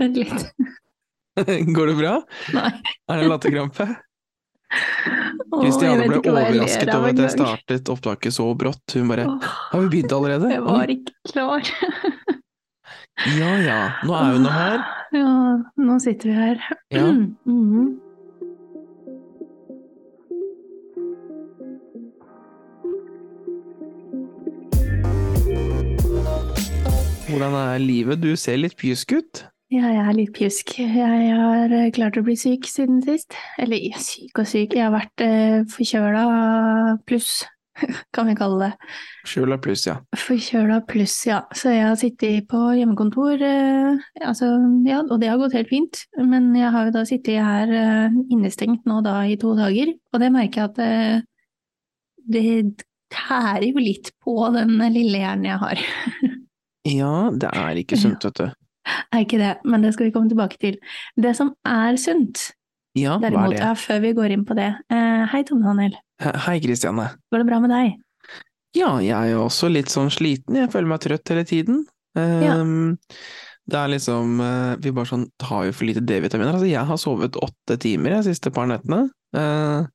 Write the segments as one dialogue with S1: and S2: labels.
S1: Vent litt.
S2: Går det bra?
S1: Nei.
S2: Er det latterkrampe? Kristiane ble overrasket over at jeg startet opptaket så brått. Hun bare
S1: Åh,
S2: Har vi begynt allerede?
S1: Jeg var ikke klar.
S2: ja ja, nå er hun nå her.
S1: Ja, nå sitter vi her.
S2: Ja.
S1: Mhm.
S2: Hvordan er livet? Du ser litt pjusk ut.
S1: Ja, jeg er litt pjusk. Jeg har eh, klart å bli syk siden sist. Eller syk og syk, jeg har vært eh, forkjøla pluss, kan vi kalle det.
S2: Forkjøla pluss, ja.
S1: Forkjøla pluss, ja. Så jeg har sittet på hjemmekontor, eh, altså, ja, og det har gått helt fint. Men jeg har jo da sittet her eh, innestengt nå da i to dager, og det merker jeg at eh, det tærer jo litt på den lille hjernen jeg har.
S2: Ja, det er ikke sunt, vet du.
S1: Er ikke det, men det skal vi komme tilbake til. Det som er sunt,
S2: Ja,
S1: derimot,
S2: er det?
S1: før vi går inn på det. Eh, hei Tom Daniel,
S2: Hei, Kristiane.
S1: går det bra med deg?
S2: Ja, jeg er jo også litt sånn sliten. Jeg føler meg trøtt hele tiden.
S1: Ja.
S2: Ehm, Det er liksom eh, Vi bare sånn tar jo for lite D-vitaminer. Altså, jeg har sovet åtte timer de siste par nettene. Uh,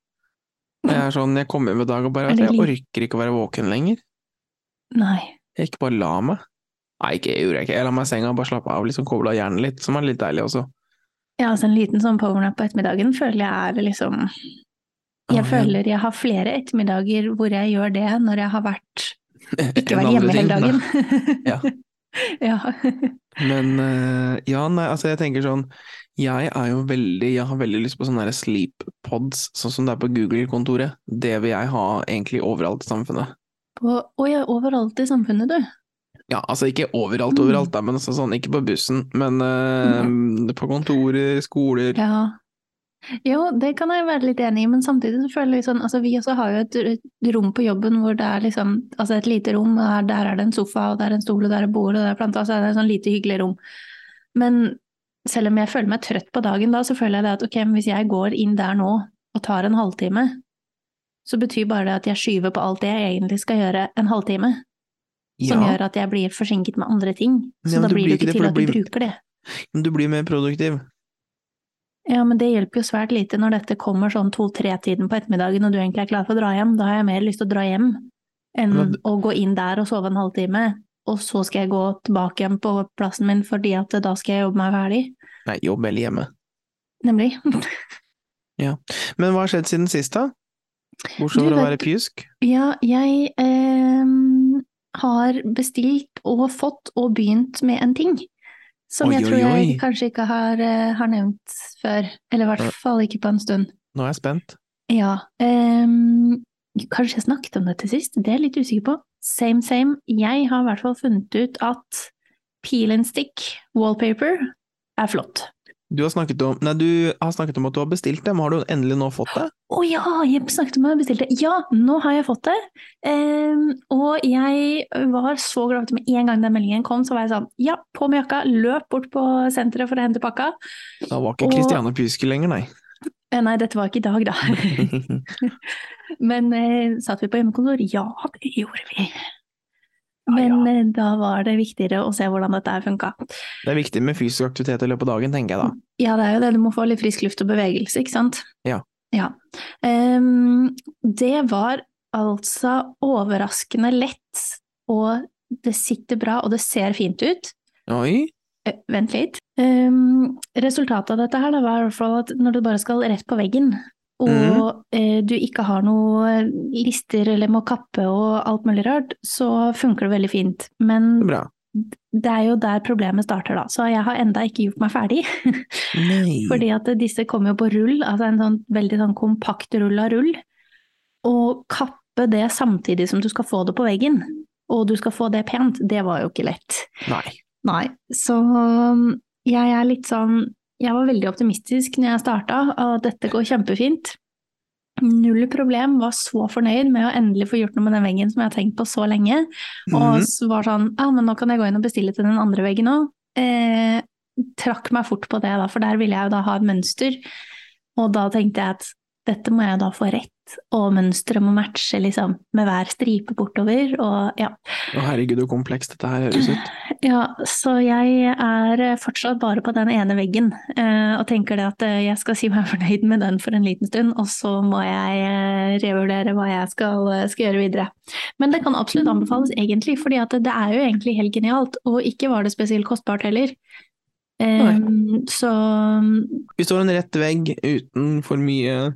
S2: Jeg er sånn, jeg kommer hjem i dag og bare
S1: Er
S2: Jeg orker ikke å være våken lenger.
S1: Nei.
S2: Jeg ikke bare la meg. Nei, ikke, gjorde jeg ikke. Jeg la meg i senga og bare slappe av, liksom kobla hjernen litt, som er litt deilig også.
S1: Ja, altså en liten sånn powernap på ettermiddagen føler jeg er liksom Jeg
S2: Ah,
S1: føler jeg har flere ettermiddager hvor jeg gjør det når jeg har vært ikke vært hjemme hele dagen.
S2: Ja.
S1: ja.
S2: Men eh, ja, nei, altså jeg tenker sånn Jeg er jo veldig Jeg har veldig lyst på sånne der sleep pods, sånn som det er på Google-kontoret. Det vil jeg ha egentlig overalt i samfunnet.
S1: På, å ja, overalt i samfunnet, du.
S2: Ja, altså ikke overalt, overalt, da, men altså sånn, ikke på bussen, men uh, på kontorer, skoler
S1: Ja. Jo, det kan jeg være litt enig i, men samtidig så føler jeg sånn Altså, vi også har jo et, et rom på jobben hvor det er liksom Altså et lite rom, der, der er det en sofa, og der er en stol, og der er bord, og der er planta, så er det et sånn lite hyggelig rom. Men selv om jeg føler meg trøtt på dagen da, så føler jeg det at ok, men hvis jeg går inn der nå og tar en halvtime, så betyr bare det at jeg skyver på alt det jeg egentlig skal gjøre en halvtime. Som
S2: Ja,
S1: gjør at jeg blir forsinket med andre ting. Så
S2: Ja,
S1: da blir det
S2: ikke det,
S1: til at du
S2: blir-
S1: bruker det.
S2: men du blir mer produktiv.
S1: Ja, men det hjelper jo svært lite når dette kommer sånn to-tre-tiden på ettermiddagen og du egentlig er klar for å dra hjem. Da har jeg mer lyst til å dra hjem enn
S2: Men
S1: å gå inn der og sove en halvtime, og så skal jeg gå tilbake igjen på plassen min fordi at da skal jeg jobbe meg ferdig.
S2: Nei, jobb eller hjemme.
S1: Nemlig.
S2: Men hva har skjedd siden sist, da? Bortsett
S1: Du
S2: fra å være pjusk?
S1: Ja, jeg ehm, har bestilt og fått og begynt med en ting. Som
S2: Oi,
S1: jeg tror jeg
S2: oi.
S1: kanskje ikke har, eh, har nevnt før. Eller i hvert fall ikke på en stund.
S2: Nå er jeg spent.
S1: Ja, Um, kanskje jeg snakket om det til sist, det er jeg litt usikker på. Same, same. Jeg har i hvert fall funnet ut at peel and stick wallpaper er flott.
S2: Du har snakket om Nei, du har snakket om at du har bestilt det, men Har du endelig nå fått det?
S1: Å ja, jeg snakket om at jeg bestilte det. Ja, nå har jeg fått det. Um, og jeg var så glad med en gang den meldingen kom, så var jeg sånn, ja, på med jakka, løp bort på senteret for å hente pakka.
S2: Da var ikke
S1: Og-
S2: Kristiane pjuske lenger, nei.
S1: Eh, nei, dette var ikke i dag da. Men uh, satt vi på hjemmekontor? Ja, det gjorde vi. Men ja. da var det viktigere å se hvordan dette her funka.
S2: Det er viktig med fysisk aktivitet i løpet av dagen, tenker jeg da.
S1: Ja, det er jo det, du må få litt frisk luft og bevegelse, ikke sant?
S2: Ja.
S1: Ja. Um, det var altså overraskende lett, og det sitter bra, og det ser fint ut.
S2: Oi,
S1: Eh, vent litt. Um, resultatet av dette her da, var i hvert fall at når du bare skal rett på veggen, og
S2: mm.
S1: eh, du ikke har noe lister eller må kappe og alt mulig rart, så funker det veldig fint. Men
S2: bra.
S1: det er jo der problemet starter da, så jeg har enda ikke gjort meg ferdig. Fordi at disse kommer jo på rull, altså en sånn veldig sånn kompakt rull av rull. Og kappe det samtidig som du skal få det på veggen, og du skal få det pent, det var jo ikke lett.
S2: Nei.
S1: Nei, så um, jeg er litt sånn Jeg var veldig optimistisk når jeg starta, og dette går kjempefint. Null problem, var så fornøyd med å endelig få gjort noe med den veggen som jeg har tenkt på så lenge. Og så var sånn Ja, men nå kan jeg gå inn og bestille til den andre veggen òg. Eh, trakk meg fort på det, da, for der ville jeg jo da ha et mønster. Og da tenkte jeg at dette må jeg da få rett, og mønsteret må matche liksom med hver stripe bortover, og ja.
S2: Å herregud, hvor komplekst dette her høres ut.
S1: Ja, så jeg er fortsatt bare på den ene veggen, eh, og tenker det at eh, jeg skal si meg fornøyd med den for en liten stund, og så må jeg eh, revurdere hva jeg skal, skal gjøre videre. Men det kan absolutt anbefales egentlig, fordi det er jo egentlig helt genialt, og ikke var det spesielt kostbart heller. Um, så
S2: Vi står en rett vegg uten for mye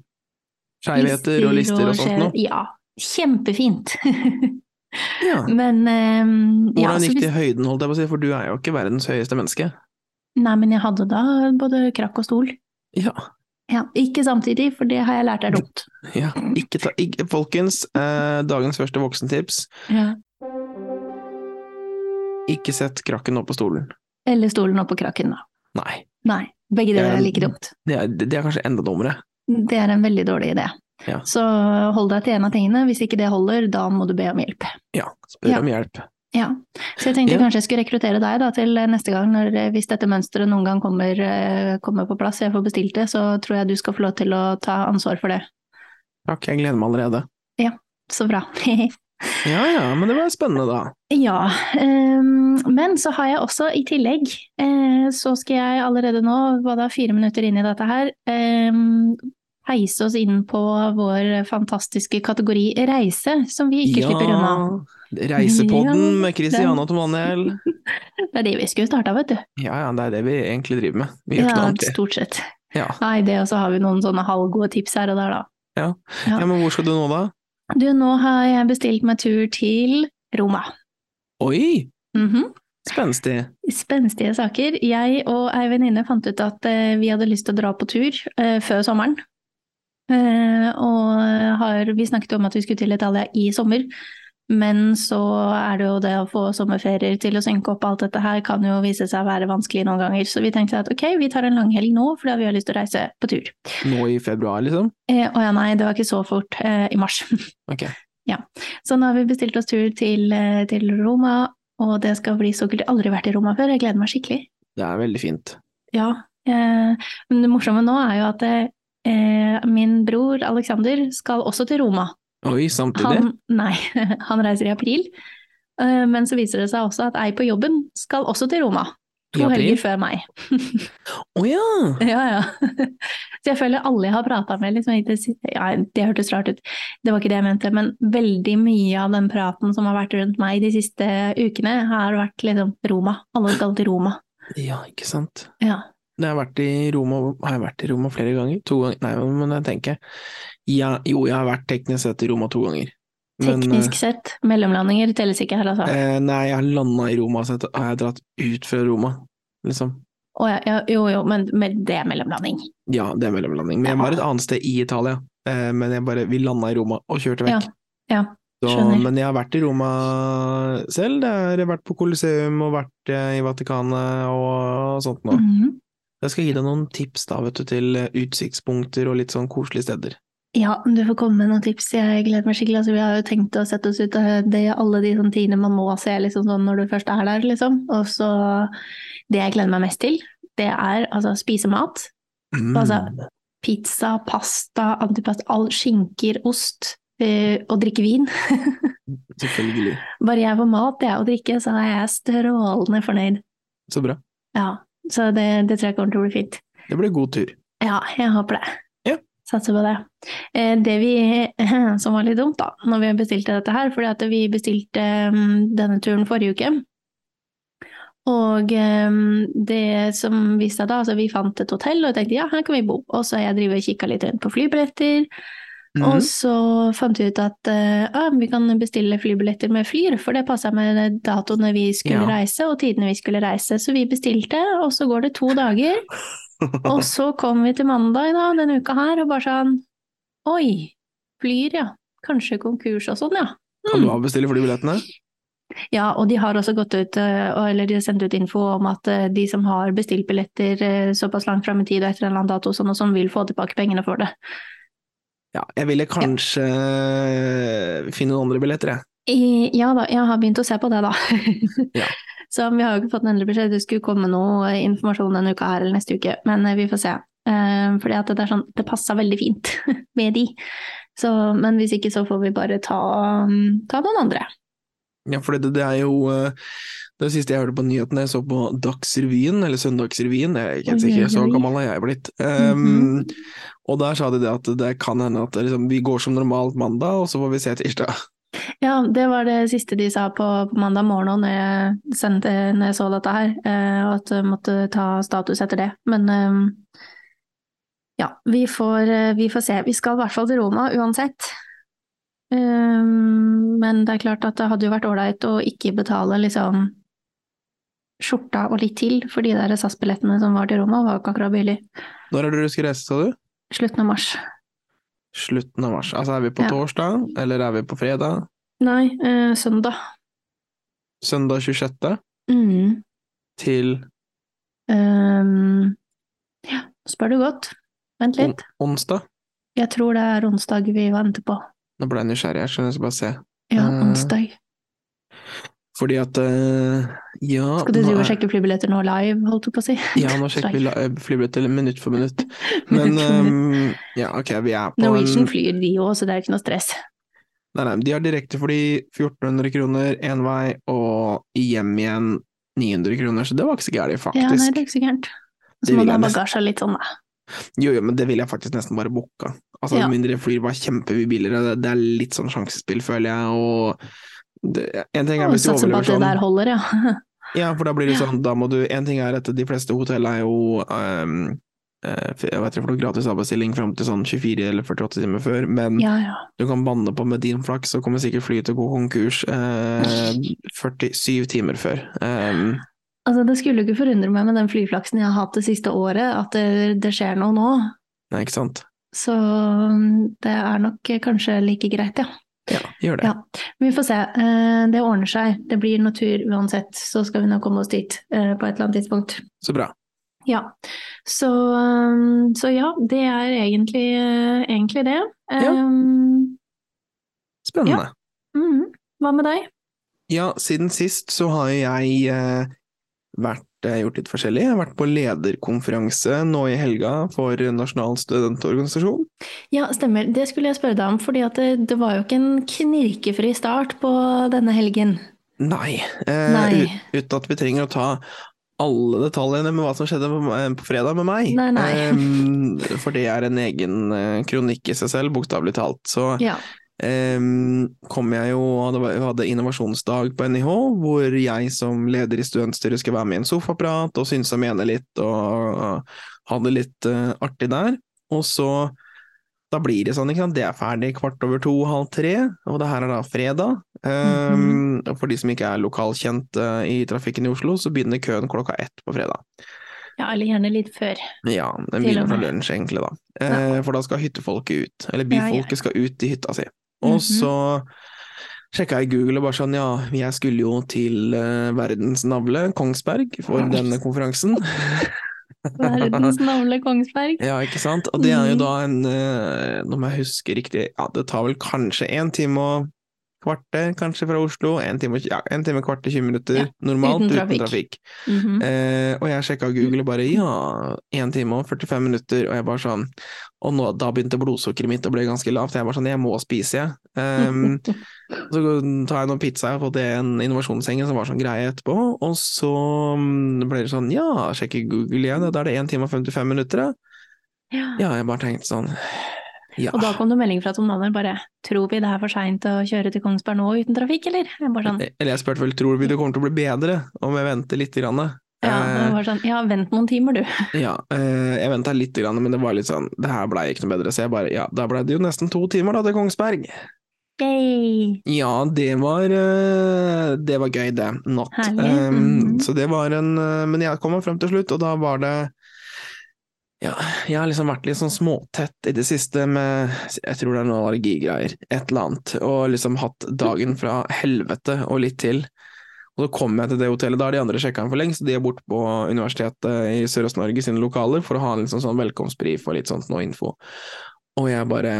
S2: Skeivheter og lister og sånt noe?
S1: Ja, kjempefint.
S2: ja.
S1: Men um,
S2: Hvordan
S1: ja,
S2: gikk det i høyden, holdt jeg på å si, for du er jo ikke verdens høyeste menneske?
S1: Nei, men jeg hadde da både krakk og stol.
S2: Ja.
S1: ja ikke samtidig, for det har jeg lært er dumt.
S2: Ja, ikke ta, ikke, folkens, eh, dagens første voksentips.
S1: Ja.
S2: Ikke sett krakken opp på stolen.
S1: Eller stolen opp på krakken, da.
S2: Nei.
S1: Nei. Begge deler er like dumt.
S2: Det er, det er kanskje enda dummere.
S1: Det er en veldig dårlig idé.
S2: Ja.
S1: Så hold deg til en av tingene. Hvis ikke det holder, da må du be om hjelp.
S2: Ja, spør
S1: Ja.
S2: om hjelp.
S1: Ja. Så jeg tenkte
S2: Ja.
S1: kanskje jeg skulle rekruttere deg da, til neste gang, når, hvis dette mønsteret noen gang kommer, eh, kommer på plass, jeg får bestilt det, så tror jeg du skal få lov til å ta ansvar for det.
S2: Takk, jeg gleder meg allerede.
S1: Ja, Så bra.
S2: Ja ja, men det var spennende da.
S1: Ja, Um, men så har jeg også i tillegg, uh, så skal jeg allerede nå, hva da, fire minutter inn i dette her, ehm, heise oss inn på vår fantastiske kategori reise, som vi ikke slipper unna.
S2: Reisepodden
S1: Ja,
S2: med Tom Daniel.
S1: Det er det vi skulle starta, vet du.
S2: Ja ja, det er det vi egentlig driver med. Vi gjør ikke
S1: Ja,
S2: noe annet.
S1: stort sett.
S2: Ja.
S1: Nei, det, og så har vi noen sånne halvgode tips her og der, da.
S2: Ja.
S1: Ja.
S2: ja, men hvor skal du nå da?
S1: Du, nå har jeg bestilt meg tur til Roma.
S2: Oi,
S1: Mhm.
S2: spenstig.
S1: Spenstige saker. Jeg og ei venninne fant ut at eh, vi hadde lyst til å dra på tur eh, før sommeren. Eh, og har, vi snakket om at vi skulle til Italia i sommer, men så er det jo det å få sommerferier til å synke opp alt dette her kan jo vise seg å være vanskelig noen ganger. Så vi tenkte at ok, vi tar en langhelg nå fordi vi har lyst til å reise på tur.
S2: Nå i februar, liksom?
S1: Eh, Å ja, nei, det var ikke så fort. Eh, I mars.
S2: Ok.
S1: Så nå har vi bestilt oss tur til, eh, til Roma, og det skal bli så kult. Jeg har aldri vært i Roma før, jeg gleder meg skikkelig.
S2: Det er veldig fint.
S1: Ja, eh, men det morsomme nå er jo at eh, min bror Alexander skal også til Roma.
S2: Oi, samtidig?
S1: Han, nei, han reiser i april, eh, men så viser det seg også at ei på jobben skal også til Roma. To helger før meg.
S2: Å ja!
S1: Ja, ja. Så jeg føler alle jeg har prata med, liksom, ja, det hørtes rart ut, det var ikke det jeg mente, men veldig mye av den praten som har vært rundt meg de siste ukene, har vært liksom Roma. Alle skal til Roma.
S2: Ja, ikke sant.
S1: Ja.
S2: Jeg har vært i Roma, har jeg vært i Roma flere ganger? To ganger? Nei, men jeg tenker ja, Jo, jeg har vært teknisk sett i Roma to ganger. Men,
S1: Teknisk sett, mellomlandinger telles ikke her, altså.
S2: eh, Nei, jeg har landa i Roma, så har jeg dratt ut fra Roma, liksom.
S1: Å ja, ja, jo jo, men med det er mellomlanding.
S2: Ja, det er mellomlanding. Men jeg var et annet sted i Italia, eh, men jeg bare, vi landa i Roma og kjørte vekk.
S1: ja,
S2: Så, men jeg har vært i Roma selv. Jeg har vært på Colosseum og vært eh, i Vatikanet og sånt noe.
S1: Mhm.
S2: Jeg skal gi deg noen tips da, vet du, til eh, utsiktspunkter og litt sånn koselige steder.
S1: Ja, du får komme med noen tips. Jeg gleder meg skikkelig. Altså, vi har jo tenkt å sette oss ut av det, alle de sånne tidene man må se liksom, sånn når du først er der, liksom. Og så Det jeg gleder meg mest til, det er altså spise mat.
S2: Mm.
S1: Altså pizza, pasta, antipasta, all skinker, ost. eh, og drikke vin.
S2: Selvfølgelig.
S1: Bare jeg får mat det, og drikke, så er jeg strålende fornøyd.
S2: Så bra.
S1: Ja, så det, det tror jeg kommer til å bli fint.
S2: Det blir god tur.
S1: Ja, jeg håper det.
S2: Ja.
S1: Satser på det. Eh, Det vi, som var litt dumt da, når vi bestilte dette her, fordi at vi bestilte mm, denne turen forrige uke. Og mm, det som viste seg da, altså vi fant et hotell og tenkte ja, her kan vi bo. Og så har jeg drevet og kikka litt rundt på flybilletter.
S2: Mhm.
S1: Og så fant vi ut at uh, ja, vi kan bestille flybilletter med Flyr, for det passa med datoene vi skulle
S2: Ja.
S1: reise og tidene vi skulle reise. Så vi bestilte, og så går det to dager. Og så kom vi til mandag da, denne uka her, og bare sånn Oi, Flyr, ja. Kanskje konkurs og sånn, ja.
S2: Kan du avbestille flybillettene?
S1: Ja, og de har også gått ut, eh, eller de har sendt ut info om at eh, de som har bestilt billetter såpass langt frem i tid og etter en eller annen dato, sånn og sånn, vil få tilbake pengene for det.
S2: Ja, jeg ville kanskje finne noen andre billetter, jeg.
S1: I, ja da, jeg har begynt å se på det, da.
S2: Ja.
S1: Så vi har jo ikke fått en endelig beskjed, det skulle komme noe informasjon denne uka her eller neste uke, men eh, vi får se. Eh, fordi at det er sånn, det passa veldig fint med de. Så, men hvis ikke så får vi bare ta, ta noen andre.
S2: Ja, for det, det er jo eh, det siste jeg hørte på nyhetene, jeg så på Dagsrevyen, eller Søndagsrevyen, jeg er ikke helt sikker, så gammel er jeg blitt. Um, mm -hmm. Og der sa de det at det kan hende at liksom, vi går som normalt mandag, og så får vi se tirsdag.
S1: Ja, det var det siste de sa på, på mandag morgen når jeg, sendte, når jeg så dette her, og at jeg måtte ta status etter det. Men um, ja, vi får, uh, vi får, se. Vi skal i hvert fall til Roma uansett. Um, men det er klart at det hadde jo vært ålreit å ikke betale liksom skjorta og litt til, for de der SAS-billettene som var til Roma, var jo ikke akkurat billig.
S2: Når er det du skal reise, sa du?
S1: Slutten av mars.
S2: Slutten av mars. Altså er vi på ja. torsdag, eller er vi på fredag?
S1: Nei, eh, søndag.
S2: Søndag 26.?
S1: Mm.
S2: Til
S1: um, Ja, spør du godt. Vent litt.
S2: On onsdag?
S1: Jeg tror det er onsdag vi venter på.
S2: Nå ble jeg nysgjerrig, jeg skjønner, jeg skal bare se.
S1: Ja, onsdag. onsdag.
S2: Fordi at uh, ja
S1: Skal du drive og sjekke flybilletter nå live, holdt du på å si?
S2: Ja, nå sjekker vi eh, flybilletter minutt for minutt. Men um, ja, ok, vi er på
S1: Norwegian en... flyr de òg, så det er ikke noe stress.
S2: Nei, nei, de har direktefly 1400 kroner én vei, og hjem igjen 900 kroner, så det var ikke så gærent, faktisk.
S1: Ja, nei, det er ikke så gærent. Så må du ha bagasje litt sånn, da.
S2: Jo, jo, men det vil jeg faktisk nesten bare booka. Altså, ja. mindre flyr var kjempemye billigere, det er litt sånn sjansespill, føler jeg, og
S1: det, en ting er hvis du overlever sånn der holder, ja.
S2: ja, for da blir det sånn, da må du En ting er at de fleste hotell er jo um, jeg vet ikke for noe gratis avbestilling fram til sånn 24 eller 48 timer før, men
S1: ja, ja.
S2: du kan banne på med din flaks, så kommer sikkert flyet til å gå konkurs eh, 47 timer før. Um,
S1: altså, det skulle ikke forundre meg med den flyflaksen jeg har hatt det siste året, at det, det skjer noe nå.
S2: Nei, ikke sant.
S1: Så mm, det er nok kanskje like greit, ja.
S2: Ja, gjør det.
S1: Ja. Vi får se. Eh, det ordner seg. Det blir natur uansett, så skal vi nå komme oss dit eh, på et eller annet tidspunkt.
S2: Så bra.
S1: Ja. Så, eh, så ja, det er egentlig, egentlig det. Ja.
S2: Spennende.
S1: Ja. Mm. Hva med deg?
S2: Ja, siden sist så har jeg vært gjort litt forskjellig. Jeg har vært på lederkonferanse nå i helga for Nasjonal studentorganisasjon.
S1: Ja, stemmer. Det skulle jeg spørre deg om, fordi det, det, var jo ikke en knirkefri start på denne helgen.
S2: Nei. Eh, Nei. Uten at vi trenger å ta alle detaljene med hva som skjedde på, eh, fredag med meg.
S1: Nei, nei.
S2: Eh, for det er en egen eh, kronikk i seg selv, bokstavelig talt. Så
S1: ja
S2: kom jeg jo Vi hadde innovasjonsdag på NIH, hvor jeg som leder i studentstyret skulle være med i en sofaprat og synse og mene litt, og ha det litt uh, artig der. Og så da blir det sånn, ikke sant, det er ferdig kvart over to, halv tre, og det her er da fredag. Mm -hmm. For de som ikke er lokalkjent uh, i trafikken i Oslo, så begynner køen klokka ett på fredag.
S1: Ja, eller gjerne litt før.
S2: Ja, den begynner fra lunsj egentlig, da. Ja. Uh, for da skal hyttefolket ut, eller byfolket ja, ja. skal ut i hytta si. Og mhm. så sjekka jeg Google og bare sånn, ja, jeg skulle jo til uh, verdens navle, Kongsberg, for denne konferansen.
S1: verdens navle, Kongsberg.
S2: Ja, ikke sant. Og det er jo mhm. da en, uh, nå må jeg huske riktig, ja, det tar vel kanskje én time og kvarter, kanskje, fra Oslo. En time, ja, en time kvarter, 20 minutter. Ja, normalt uten trafikk. Uten trafikk. Mm -hmm. eh, og jeg sjekka Google og bare ja, én time og 45 minutter, og jeg bare sånn Og nå, da begynte blodsukkeret mitt å bli ganske lavt. Jeg bare sånn, jeg må spise, jeg. Um, så tar jeg noen pizza, jeg har fått en innovasjonsseng som var sånn greie etterpå, og så mm, ble det sånn, ja, sjekker Google igjen, da er det 1 time og 55 minutter, da.
S1: Ja.
S2: ja, jeg bare tenkte sånn
S1: ja. Og da kom det melding fra Tom Nanner bare tror vi det er for seint å kjøre til Kongsberg nå uten trafikk, eller? Jeg sånn,
S2: eller jeg spurte vel tror vi det kommer til å bli bedre om jeg venter litt? Grann?
S1: Ja, var sånn, ja, vent noen timer, du.
S2: Ja, eh, jeg venta litt, men det var litt sånn Det her blei ikke noe bedre, så jeg bare Ja, da blei det jo nesten to timer da til Kongsberg.
S1: Yay.
S2: Ja, det var eh, Det var gøy, det. Not. Um, mm -hmm. Så det var en eh, Men jeg kom meg frem til slutt, og da var det ja, jeg har liksom vært litt sånn småtett i det siste med Jeg tror det er noen allergigreier, et eller annet, og liksom hatt dagen fra helvete og litt til. Og så kom jeg til det hotellet, da har de andre sjekka den for lengst, de er borte på Universitetet i Sørøst-Norge sine lokaler for å ha en liksom sånn velkomstbrief og litt sånt noe info. Og jeg bare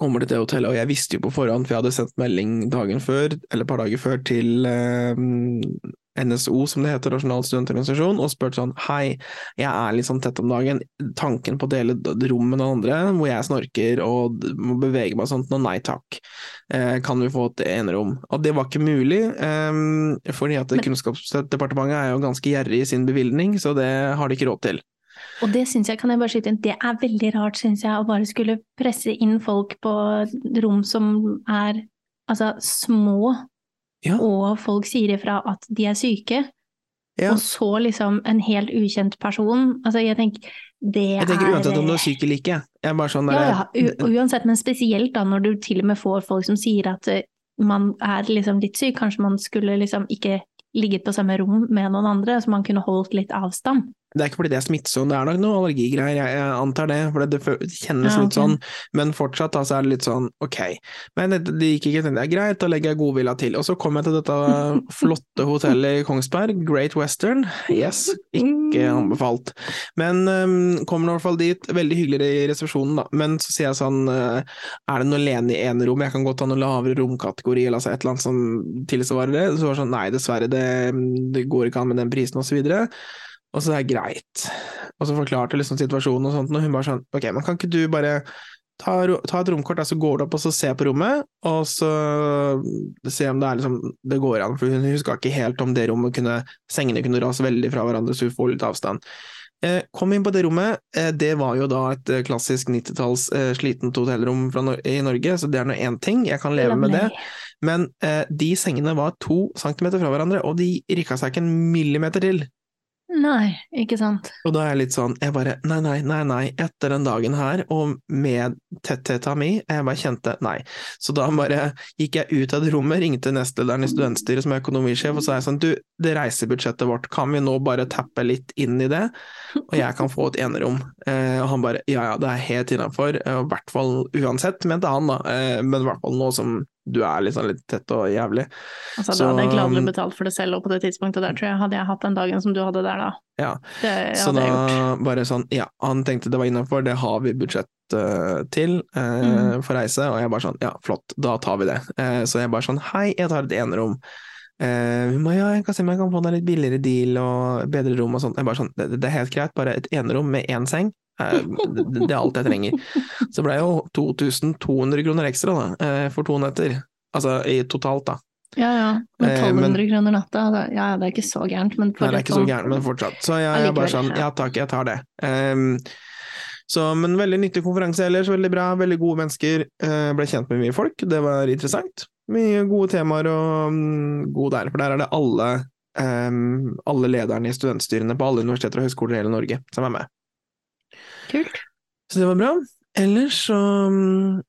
S2: kommer til det hotellet, og jeg visste jo på forhånd, for jeg hadde sendt melding dagen før, eller et par dager før, til eh, NSO, som det heter, Nasjonal studentorganisasjon, og spurt sånn hei, jeg er litt sånn tett om dagen, tanken på å dele rom med noen andre, hvor jeg snorker og må bevege meg sånn, og nei takk, eh, kan vi få et enerom? Og det var ikke mulig, eh, fordi at Kunnskapsdepartementet er jo ganske gjerrig i sin bevilgning, så det har de ikke råd til.
S1: Og det syns jeg, kan jeg bare skyte inn, det er veldig rart, syns jeg, å bare skulle presse inn folk på rom som er altså små, ja. og folk sier ifra at de er syke. Ja. Og så liksom en helt ukjent person. Altså, jeg tenker det er
S2: Jeg tenker uansett om du er syk eller ikke. Jeg bare sånn
S1: ja, ja, uansett, men spesielt da når du til og med får folk som sier at eh, man er liksom litt syk, kanskje man skulle liksom ikke ligget på samme rom med noen andre, så man kunne holdt litt avstand.
S2: Det er ikke fordi det er smittsomt, det er nok noe allergigreier, jeg, jeg antar det, for det, kjennes ja, okay. litt sånn, men fortsatt da, så er det litt sånn ok. Men det, det gikk ikke, det er greit, da legger jeg godvilja til. Og så kom jeg til dette flotte hotellet i Kongsberg, Great Western, yes, ikke anbefalt. Men um, kommer i hvert fall dit, veldig hyggelig i resepsjonen, da, men så sier jeg sånn, uh, er det noe lene i enerom, jeg kan godt ha noe lavere romkategori, eller altså et eller annet som tilsvarer det, så var det sånn, nei dessverre, det, det går ikke an med den prisen, og så videre. Og så det er greit. Og så forklarte liksom situasjonen og sånt, og hun bare sånn Ok, men kan ikke du bare ta, ta et romkort, så går du opp og så ser på rommet, og så se om det er liksom Det går an, for hun huska ikke helt om det rommet kunne Sengene kunne rase veldig fra hverandre, så hun får litt avstand. Eh, kom inn på det rommet. Eh, det var jo da et eh, klassisk 90-talls eh, slitent hotellrom no i Norge, så det er nå én ting. Jeg kan leve med det. Men eh, de sengene var to centimeter fra hverandre, og de rikka seg ikke en millimeter til.
S1: Nei, ikke sant.
S2: Og da er jeg litt sånn, jeg bare nei, nei, nei, nei, etter den dagen her, og med tettheta mi, jeg bare kjente nei. Så da bare gikk jeg ut av det rommet, ringte nestlederen i studentstyret som er økonomisjef, og sa jeg sånn, du, det reisebudsjettet vårt, kan vi nå bare tappe litt inn i det, og jeg kan få et enerom? Eh, og han bare ja ja, det er helt innafor, i hvert fall uansett, mente han da, eh, men i hvert fall nå som du er liksom litt tett og jævlig.
S1: Altså, da hadde jeg gladelig um, betalt for det selv, og på det tidspunktet der, tror jeg, hadde jeg hatt den dagen som du hadde der, da.
S2: Ja, det så da bare sånn, ja, han tenkte det var innafor, det har vi budsjett uh, til uh, mm. for reise, og jeg bare sånn, ja, flott, da tar vi det. Uh, så jeg bare sånn, hei, jeg tar et enerom. Hun bare ja, jeg kan se om jeg kan få deg litt billigere deal og bedre rom og sånn. Jeg bare sånn, det, det er helt greit, bare et enerom med én seng. Eh, det er alt jeg trenger. Så det ble jo 2200 kroner ekstra da, eh, for to netter. Altså i totalt, da.
S1: Ja ja, med 1200 eh, men, kroner natta, ja det er ikke så gærent, men
S2: Nei, det er ikke så gærent, men fortsatt. Så jeg, jeg er bare sånn, ja takk, jeg tar det. Um, så, men veldig nyttig konferanse ellers, veldig bra, veldig gode mennesker. Uh, ble kjent med mye folk, det var interessant. Mye gode temaer og um, god der, for der er det alle, um, alle lederne i studentstyrene på alle universiteter og høyskoler i hele Norge som er med.
S1: Kult.
S2: Så det var bra. Ellers så um,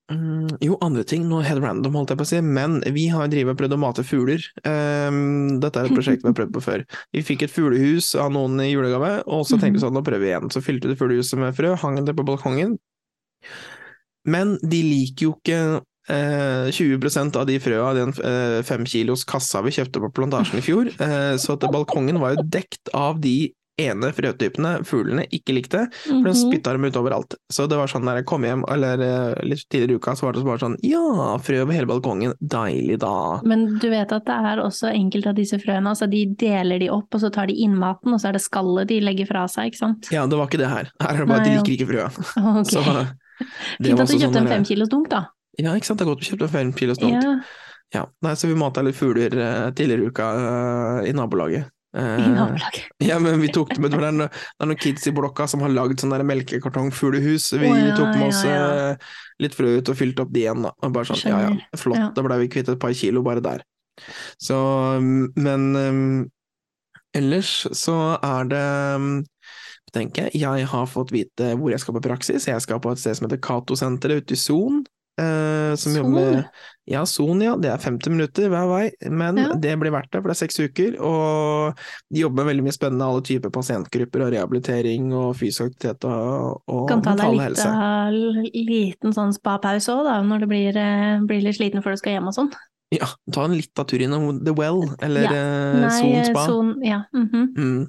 S2: Jo, andre ting, noe helt random, holdt jeg på å si, men vi har drevet og prøvd å mate fugler. Um, dette er et prosjekt vi har prøvd på før. Vi fikk et fuglehus av noen i julegave, og så tenkte vi sånn, nå prøver vi igjen. Så fylte vi fuglehuset med frø, hang det på balkongen. Men de liker jo ikke eh, 20% av de frøa av den eh, fem kilos kassa vi kjøpte på plantasjen i fjor, eh, så at balkongen var jo dekt av de ene frøtypene fuglene ikke likte, for den mhm. spytta dem ut overalt. Så det var sånn når jeg kom hjem, eller eh, litt tidligere i uka, så var det bare sånn ja, frø over hele balkongen, deilig da.
S1: Men du vet at det er også enkelte av disse frøene, altså de deler de opp, og så tar de innmaten, og så er det skallet de legger fra seg, ikke sant?
S2: Ja, det var ikke det her. Her er det bare at de liker ikke frøa.
S1: Okay. Fint at du kjøpte en fem kilos dunk, da.
S2: Ja, ikke sant, det er godt du kjøpte en fem kilos dunk. Ja. Ja, nei, så vi mata litt fugler uh, tidligere i uka uh, i nabolaget.
S1: Uh,
S2: ja, men vi tok det med, det er, noen, det er noen kids i blokka som har lagd sånn melkekartongfuglehus. Vi oh, ja, tok med oss ja, ja. Eh, litt frø ut og fylte opp de igjen, da. Og bare sånn, ja ja, flott, da ble vi kvitt et par kilo bare der. Så, men um, ellers så er det um, tenker jeg, jeg har fått vite hvor jeg skal på praksis. Jeg skal på et sted som heter Cato-senteret ute i Son. Uh, som Son? jobber med Ja, Son, ja. Det er 50 minutter hver vei, men ja. det blir verdt det, for det er seks uker. Og de jobber med veldig mye spennende, alle typer pasientgrupper og rehabilitering og fysisk aktivitet og, og
S1: kan ta deg litt, uh, liten sånn spa-pause òg, da, når du blir, uh, blir, litt sliten før du skal hjem og sånn.
S2: Ja, ta en liten tur innom The Well, eller ja. Son Spa.
S1: Son, ja. Mm -hmm.
S2: mm,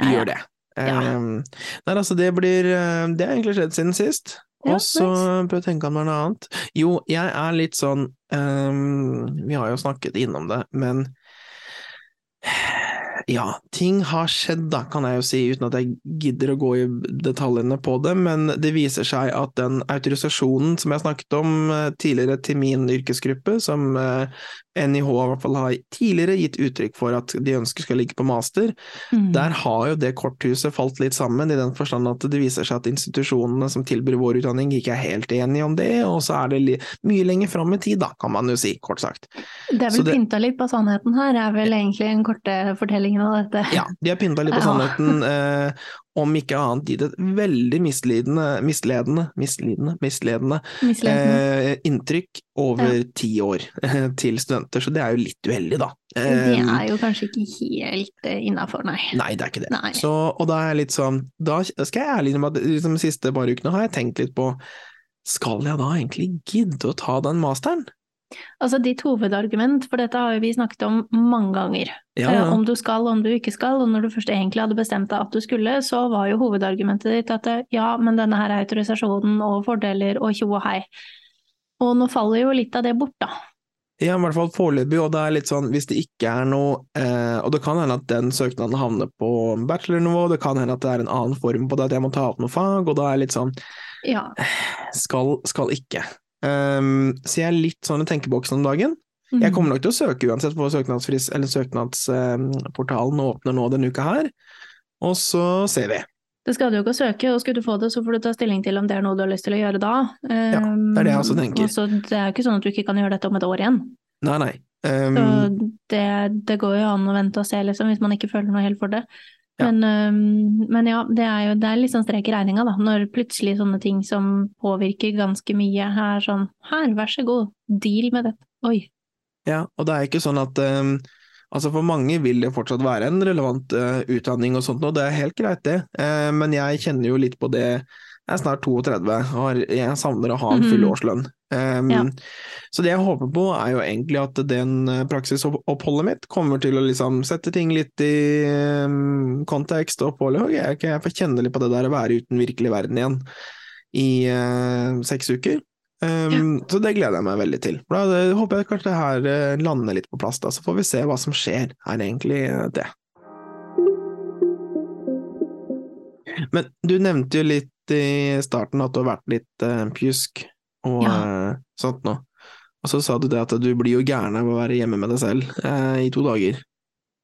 S2: vi gjør det. Ja. Um, nei, altså, det blir Det har egentlig skjedd siden sist. Og så prøv å tenke om det er noe annet. Jo, jeg er litt sånn um, Vi har jo snakket innom det, men ja, ting har skjedd, da, kan jeg jo si, uten at jeg gidder å gå i detaljene på det, men det viser seg at den autorisasjonen som jeg snakket om eh, tidligere til min yrkesgruppe, som NIH i hvert fall har tidligere gitt uttrykk for at de ønsker skal ligge på master, mm. der har jo det korthuset falt litt sammen, i den forstand at det viser seg at institusjonene som tilbyr vår utdanning ikke er helt enige om det, og så er det mye lenger fram i tid, da, kan man jo si, kort sagt.
S1: Det er vel det... pynta litt på sannheten her, er vel egentlig en korte fortellingen av dette.
S2: Ja, de har pynta litt på sannheten, eh, om ikke annet gitt et veldig misledende, misledende, misledende, misledende, eh, inntrykk over ja. ti år til studenter, så det er jo litt uheldig, da.
S1: det er eh, jo kanskje ikke helt uh, innafor, nei.
S2: Nei, det er ikke det. Så, og da er jeg litt sånn, da skal jeg ærlig innrømme at liksom, de siste par ukene har jeg tenkt litt på skal jeg da egentlig gidde å ta den masteren?
S1: Altså ditt hovedargument, for dette har vi snakket om mange ganger, ja, ja. Eh, om du skal, om du ikke skal, og når du først egentlig hadde bestemt deg at du skulle, så var jo hovedargumentet ditt at ja, men denne her autorisasjonen og fordeler og tjo og hei. Og nå faller jo litt av det bort, da.
S2: Ja, i hvert fall foreløpig, og det er litt sånn hvis det ikke er noe eh, Og det kan hende at den søknaden havner på bachelornivå, det kan hende at det er en annen form på det, at jeg må ta opp noe fag, og da er det litt sånn
S1: ja.
S2: Skal, skal ikke. Um, så jeg er litt sånn i tenkeboksen om dagen. Mm. Jeg kommer nok til å søke uansett på søknadsportalen eller søknadsportalen åpner nå denne uka her, og så ser vi.
S1: Det skal du jo ikke søke, og skulle du få det, så får du ta stilling til om det er noe du har lyst til å gjøre da.
S2: Um, ja, det er det jeg også tenker.
S1: Også, det er jo ikke sånn at du ikke kan gjøre dette om et år igjen.
S2: Nei, nei.
S1: Um, så det, det, går jo an å vente og se, liksom, hvis man ikke føler noe helt for det. Ja. Men, um, men, ja, det er jo det er litt sånn strek i regninga, da. Når plutselig sånne ting som påvirker ganske mye, er sånn her, vær så god, deal med dette. Oi.
S2: Ja, og det er ikke sånn at um, Altså For mange vil det fortsatt være en relevant uh, utdanning og sånt, og det er helt greit, det. Uh, men jeg kjenner jo litt på det Jeg er snart 32, og jeg savner å ha en full mhm. årslønn. Um, ja. Så det jeg håper på, er jo egentlig at den eh, praksisoppholdet mitt kommer til å liksom sette ting litt i um, kontekst og oppholdet. Jeg, jeg får kjenne litt på det der å være uten virkelig verden igjen i uh, seks uker. Um, ja. Så det gleder jeg meg veldig til. Da det, håper jeg kanskje det her lander litt på plass, da, så får vi se hva som skjer, er egentlig det. Men du nevnte jo litt i starten at du har vært litt uh, pjusk og ja. uh, sånt noe. Og så sa du det at du blir jo gæren av å være hjemme med deg selv eh, i to dager.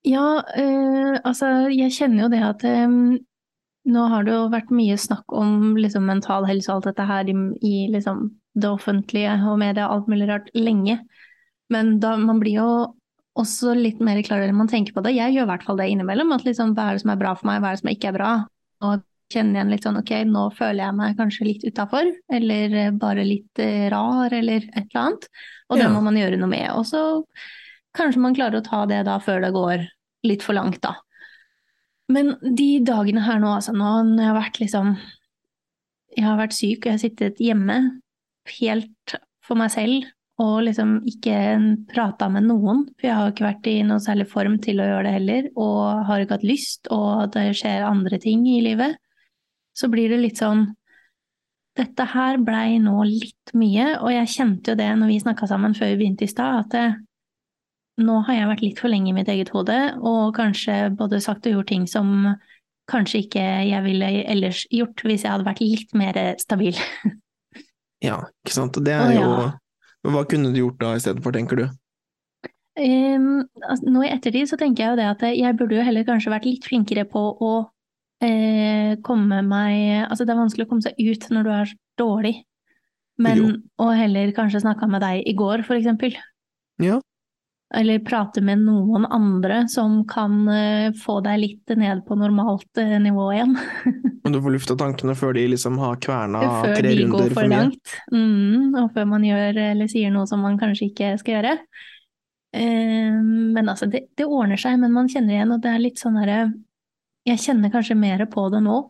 S1: Ja, eh, altså jeg kjenner jo det at eh, nå har det jo vært mye snakk om liksom, mental helse og alt dette her i, i liksom, det offentlige og media og alt mulig rart lenge. Men da, man blir jo også litt mer klar over man tenker på det. Jeg gjør i hvert fall det innimellom. At liksom, hva er det som er bra for meg, hva er det som ikke er bra. Og kjenne igjen litt sånn ok, nå føler jeg meg kanskje litt utafor, eller eh, bare litt eh, rar, eller et eller annet. Og det ja. må man gjøre noe med. Og så kanskje man klarer å ta det da før det går litt for langt, da. Men de dagene her nå, altså nå når jeg har vært liksom Jeg har vært syk, og jeg har sittet hjemme helt for meg selv og liksom ikke prata med noen, for jeg har ikke vært i noen særlig form til å gjøre det heller, og har ikke hatt lyst, og det skjer andre ting i livet så blir det litt sånn Dette her blei nå litt mye, og jeg kjente jo det når vi snakka sammen før vi begynte i stad, at det, nå har jeg vært litt for lenge i mitt eget hode, og kanskje både sagt og gjort ting som kanskje ikke jeg ville ellers gjort hvis jeg hadde vært litt mer stabil.
S2: ja, ikke sant. Det er jo Men hva kunne du gjort da istedenfor, tenker du?
S1: Um, altså, nå i ettertid så tenker jeg jo det at jeg burde jo heller kanskje vært litt flinkere på å eh, komme meg Altså, det er vanskelig å komme seg ut når du er dårlig, men jo. og heller kanskje snakka med deg i går, for eksempel.
S2: Ja.
S1: Eller prate med noen andre som kan uh, få deg litt ned på normalt uh, nivå igjen.
S2: Og du får lufta tankene før de liksom har kverna før tre runder for mye? Før de går for langt.
S1: Mm, og før man gjør eller sier noe som man kanskje ikke skal gjøre. Men altså, det, det, ordner seg, men man kjenner igjen, og det er litt sånn herre jeg kjenner kanskje mer på det nå.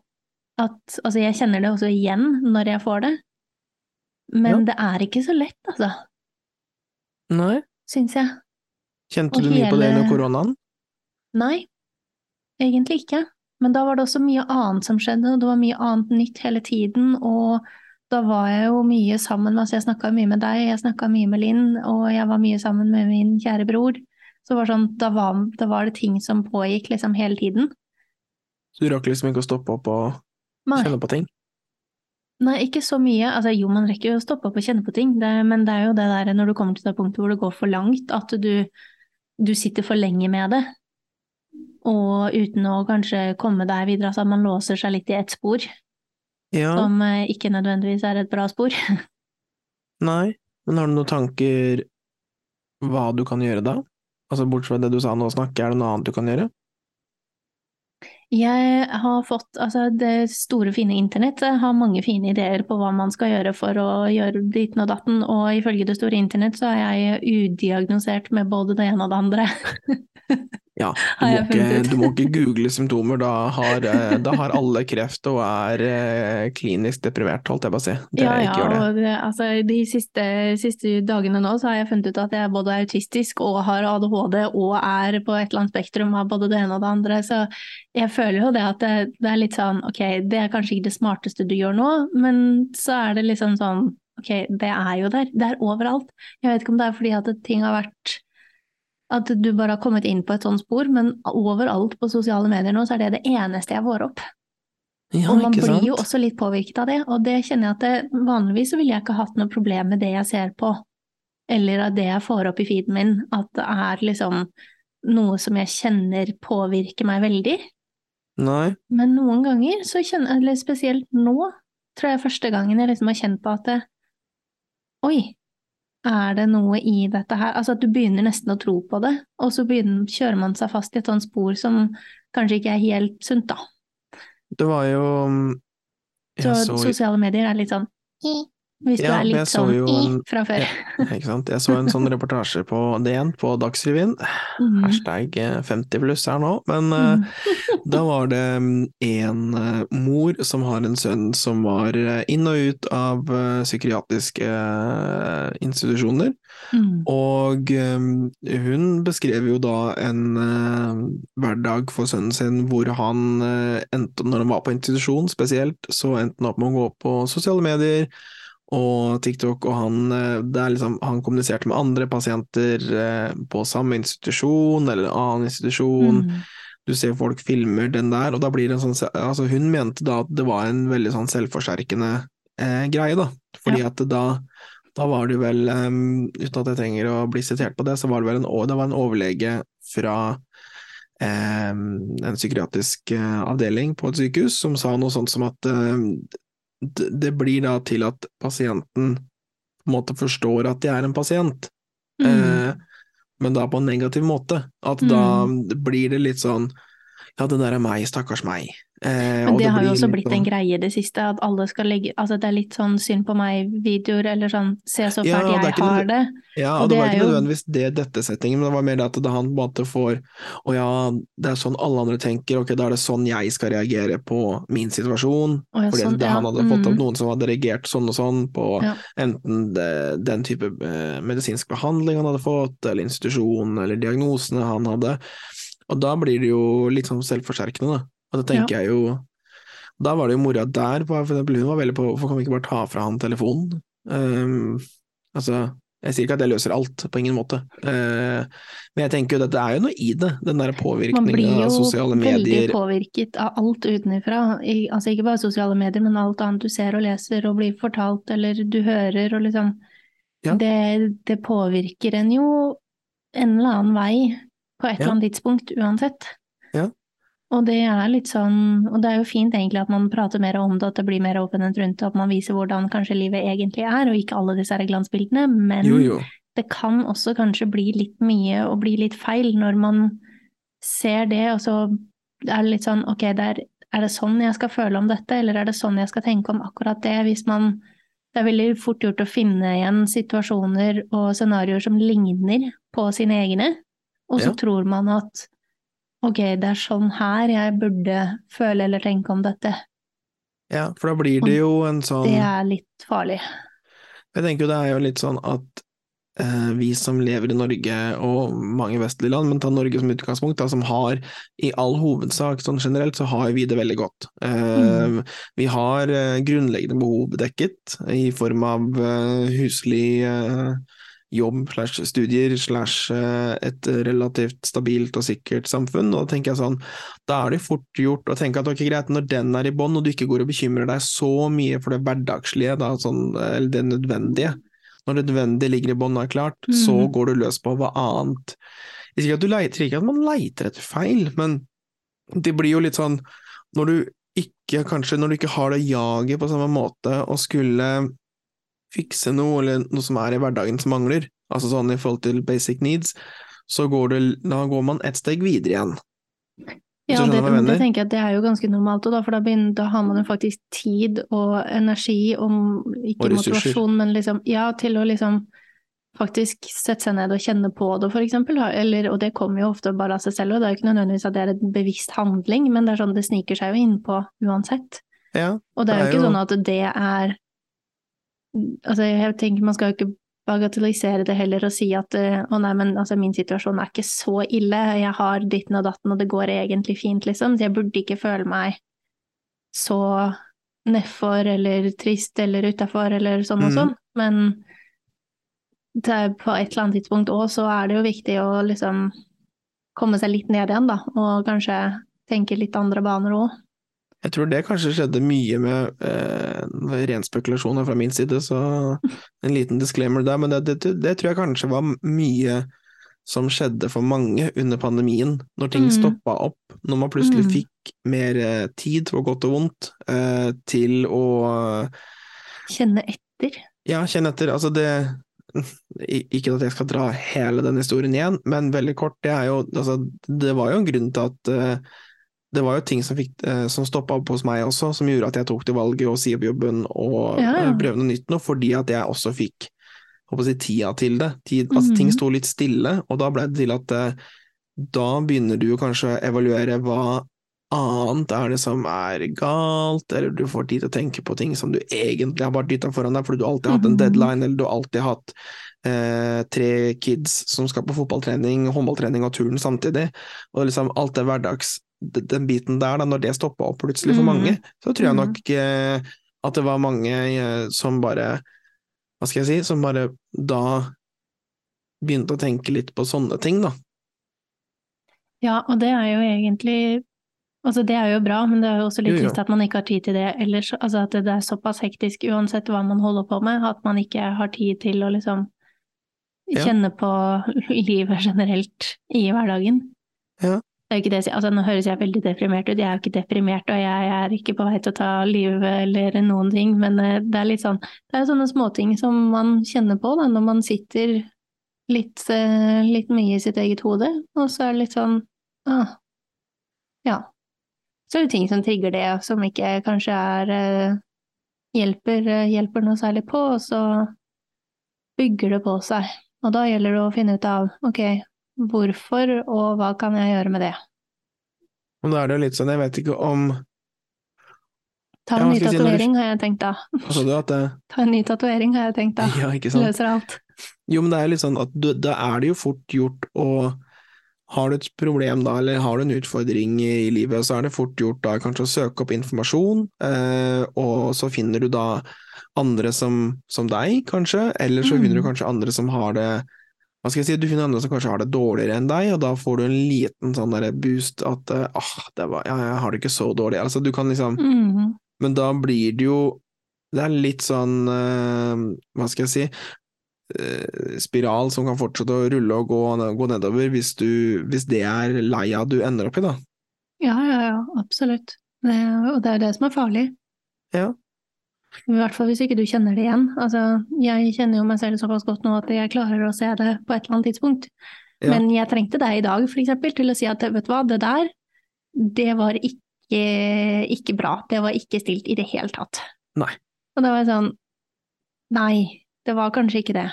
S1: At, altså jeg kjenner det også igjen når jeg får det. Men ja. det er ikke så lett, altså.
S2: Nei.
S1: Syns jeg.
S2: Kjente og du mye hele... på det under koronaen?
S1: Nei, egentlig ikke. Men da var det også mye annet som skjedde, og det var mye annet nytt hele tiden. Og da var jeg jo mye sammen, med altså jeg snakka mye med deg, jeg snakka mye med Linn, og jeg var mye sammen med min kjære bror. Så var sånn, da, var, da var det ting som pågikk liksom hele tiden.
S2: Så du rakk liksom ikke å stoppe opp og Nei. kjenne på ting?
S1: Nei, ikke så mye. Altså, jo, man rekker jo å stoppe opp og kjenne på ting, det, men det er jo det der når du kommer til det punktet hvor det går for langt, at du, du sitter for lenge med det. Og uten å kanskje komme deg videre, altså at man låser seg litt i ett spor ja. som eh, ikke nødvendigvis er et bra spor.
S2: Nei, men har du noen tanker hva du kan gjøre da? Altså Bortsett fra det du sa nå, snakke, er det noe annet du kan gjøre?
S1: Jeg har fått Altså, det store, fine internett har mange fine ideer på hva man skal gjøre for å gjøre ditten og datten, og ifølge det store internett så er jeg udiagnosert med både det ene og det andre.
S2: Ja, du må, ikke, du må, ikke, google symptomer, da har, eh, da har, alle kreft og er eh, klinisk deprimert, holdt jeg på å si.
S1: Det, ja, ja, og det, altså, de siste, siste, dagene nå så har jeg funnet ut at jeg både er autistisk og har ADHD og er på et eller annet spektrum av både det ene og det andre, så jeg føler jo det at det, det er litt sånn ok, det er kanskje ikke det smarteste du gjør nå, men så er det liksom sånn ok, det er jo der, det er overalt. Jeg vet ikke om det er fordi at ting har vært at du bare har kommet inn på et sånt spor, men overalt på sosiale medier nå så er det det eneste jeg får opp. Ja, og man blir jo også litt påvirket av det, og det kjenner jeg at det, vanligvis så ville jeg ikke hatt noe problem med det jeg ser på, eller av det jeg får opp i feeden min, at det er liksom noe som jeg kjenner påvirker meg veldig.
S2: Nei.
S1: Men noen ganger, så kjenner, eller spesielt nå, tror jeg første gangen jeg liksom har kjent på at det, Oi, er det noe i dette her? Altså at du begynner nesten å tro på det, og så begynner, kjører man seg fast i et sånt spor som kanskje ikke er helt sunt, da.
S2: Det var jo
S1: Så, så sosiale medier er litt sånn hvis du er litt sånn en, fra før.
S2: Ja, ikke sant. Jeg så en sånn reportasje på DN, på Dagsrevyen, mm. hashtag 50 pluss her nå, men mm. uh, da var det mm, en uh, mor som har en sønn som var inn og ut av psykiatriske institusjoner, mm. og hun beskrev jo da en hverdag for sønnen sin hvor han endte, når han var på institusjon spesielt, så endte han opp med å gå på sosiale medier, og TikTok, og han, eh, liksom, han kommuniserte med andre pasienter eh, på samme institusjon eller en annen institusjon. Mm. Du ser folk filmer den der, og da blir det en sånn altså Hun mente da at det var en veldig sånn selvforsterkende eh, greie, da. Fordi ja. at da, da var det vel, um, uten at jeg trenger å bli sitert på det, så var det vel en, det var en overlege fra um, en psykiatrisk uh, avdeling på et sykehus som sa noe sånt som at uh, det blir da til at pasienten på en måte forstår at de er en pasient, mm. eh, men da på en negativ måte. At mm. da blir det litt sånn ja, det der er meg, stakkars meg.
S1: Eh, Men det, det har jo også blitt sånn... en greie i det siste, at alle skal legge Altså det er litt sånn synd på meg-videoer, eller sånn se så fælt ja, jeg har det.
S2: Ja, og, det, det, var ikke nødvendigvis det dette settingen, men det var mer det at det han på en måte får Å ja, det er sånn alle andre tenker, ok, da er det sånn jeg skal reagere på min situasjon. Ja, fordi sånn, han hadde fått opp mm. noen som hadde reagert sånn og sånn på enten det, den type eh, medisinsk behandling han hadde fått, eller institusjon, eller diagnosene han hadde. Og da blir det jo litt sånn selvforsterkende, da. Og det tenker ja. jeg jo Da var det jo mora der, for eksempel, hun var veldig på hvorfor kan vi ikke bare ta fra han telefonen? Um, altså, jeg sier ikke at det løser alt, på ingen måte. Uh, men jeg tenker jo at det er jo noe i det, den der påvirkningen av sosiale medier. Man blir
S1: jo veldig påvirket av alt utenfra, altså ikke bare sosiale medier, men alt annet du ser og leser og blir fortalt eller du hører og liksom ja. det, det påvirker en jo en eller annen vei på et ja. eller annet tidspunkt uansett.
S2: Ja.
S1: Og det er litt sånn, og det er jo fint egentlig at man prater mer om det, at det blir mer åpenhet rundt det, at man viser hvordan kanskje livet egentlig er, og ikke alle disse glansbildene, men
S2: jo, jo.
S1: det kan også kanskje bli litt mye og bli litt feil når man ser det, og så er det litt sånn ok, der, er det sånn jeg skal føle om dette, eller er det sånn jeg skal tenke om akkurat det, hvis man det er veldig fort gjort å finne igjen situasjoner og scenarioer som ligner på sine egne, og så ja. tror man at ok, det er sånn her jeg burde føle eller tenke om dette.
S2: Ja, for da blir det jo en sånn
S1: Det er litt farlig.
S2: Jeg tenker jo det er jo litt sånn at eh, vi som lever i Norge og mange vestlige land, men ta Norge som utgangspunkt, da, som har i all hovedsak sånn generelt, så har vi det veldig godt. Eh, mm. Vi har eh, grunnleggende behov dekket i form av eh, huslig eh, jobb slash studier slash eh, et relativt stabilt og sikkert samfunn. Og da tenker jeg sånn, da er det fort gjort å tenke at ok, greit, når den er i bånn, og du ikke går og bekymrer deg så mye for det hverdagslige, da, sånn, eller det nødvendige, når det nødvendige ligger i bånn og er klart, mm. så går du løs på hva annet. Ikke at du leiter, ikke at man leiter etter feil, men det blir jo litt sånn når du ikke, kanskje når du ikke har det jaget på samme måte og skulle fikse noe, eller noe som er i hverdagen som mangler, altså sånn i forhold til basic needs, så går, det, da går man et steg videre igjen.
S1: Ja, det, det, tenker jeg at det er jo ganske normalt, da, for da, begynner, da, har man jo faktisk tid og energi, og ikke og motivasjon, men liksom, ja, til å liksom faktisk sette seg ned og kjenne på det, for eksempel. Eller, og det kommer jo ofte bare av seg selv, og det er jo ikke nødvendigvis at det er en bevisst handling, men det er sånn det sniker seg jo innpå uansett.
S2: Ja,
S1: og det er jo ikke jo... sånn at det er Altså, jeg tenker man skal jo ikke bagatellisere det heller og si at å nei, men altså, min situasjon er ikke så ille, jeg har ditten og datten og det går egentlig fint, liksom, så jeg burde ikke føle meg så nedfor eller trist eller utafor eller sånn og mm. sånn, men på et eller annet tidspunkt òg så er det jo viktig å liksom komme seg litt ned igjen, da, og kanskje tenke litt andre baner òg.
S2: Jeg tror det kanskje skjedde mye med eh, ren spekulasjon fra min side, så en liten disclaimer der. Men det, det, det, tror jeg kanskje var mye som skjedde for mange under pandemien, når ting mm. stoppa opp. Når man plutselig mm. fikk mer eh, tid, på godt og vondt, eh, til å
S1: Kjenne etter?
S2: Ja, kjenne etter. Altså det ikke at jeg skal dra hele den historien igjen, men veldig kort, det jo altså, Det var jo en grunn til at uh, det var jo ting som, fikk, eh, som stoppa opp hos meg også, som gjorde at jeg tok til valget å si opp jobben og ja, ja. Eh, noe nytt nå, fordi at jeg også fikk jeg, tida til det. Tid, mm. -hmm. ting mhm. sto litt stille, og da ble det til at eh, da begynner du kanskje å evaluere hva annet er det som er galt, eller du får tid til å tenke på ting som du egentlig har bare dytta foran deg fordi du alltid har hatt en mhm. deadline, eller du alltid har hatt eh, tre kids som skal på fotballtrening, håndballtrening og turn samtidig, og liksom alt det hverdags den biten der, da, når det stoppa opp plutselig for mange, mm. så tror jeg nok mm. eh, at det var mange eh, som bare Hva skal jeg si, som bare da begynte å tenke litt på sånne ting, da.
S1: Ja, og det er jo egentlig Altså, det er jo bra, men det er jo også litt trist at man ikke har tid til det ellers. Altså at det er såpass hektisk uansett hva man holder på med, at man ikke har tid til å liksom kjenne ja. på livet generelt i hverdagen.
S2: Ja.
S1: Det er ikke det, altså Nå høres jeg veldig deprimert ut, jeg er jo ikke deprimert og jeg er ikke på vei til å ta livet eller noen ting, men eh, det er litt sånn Det er sånne småting som man kjenner på da, når man sitter litt, eh, litt mye i sitt eget hode, og så er det litt sånn ah, Ja. Så er det ting som trigger det, som ikke kanskje er eh, hjelper, hjelper noe særlig på, og så bygger det på seg. Og da gjelder det å finne ut av ok, Hvorfor, og hva kan jeg gjøre med det?
S2: Og da er det jo litt sånn, jeg vet ikke om
S1: Ta en ja, ny tatovering, si, har jeg tenkt da.
S2: At det...
S1: Ta en ny tatovering, har jeg tenkt da.
S2: Ja, ikke sant.
S1: Løser alt.
S2: Jo, men det er litt sånn at du, da er det jo fort gjort å Har du et problem da, eller har du en utfordring i livet, så er det fort gjort da kanskje å søke opp informasjon, eh, og så finner du da andre som, som deg, kanskje, eller så mm. finner du kanskje andre som har det hva skal jeg si, du finner andre som kanskje har det dårligere enn deg, og da får du en liten sånn der boost at ah, det var, ja, jeg har det ikke så dårlig. Altså, du kan liksom mm. Men da blir det jo Det er litt sånn uh, Hva skal jeg si uh, Spiral som kan fortsette å rulle og gå, gå nedover hvis, du, hvis det er leia du ender opp i, da.
S1: Ja, ja, ja, absolutt. Det, og det er det som er farlig.
S2: Ja.
S1: I hvert fall hvis ikke du kjenner det igjen. Altså, jeg kjenner jo meg selv såpass godt nå at jeg klarer å se det på et eller annet tidspunkt. Ja. Men jeg trengte deg i dag, for eksempel, til å si at vet du hva, det der, det var ikke, ikke bra. Det var ikke stilt i det hele tatt.
S2: Nei.
S1: Og da var jeg sånn Nei, det var kanskje ikke det.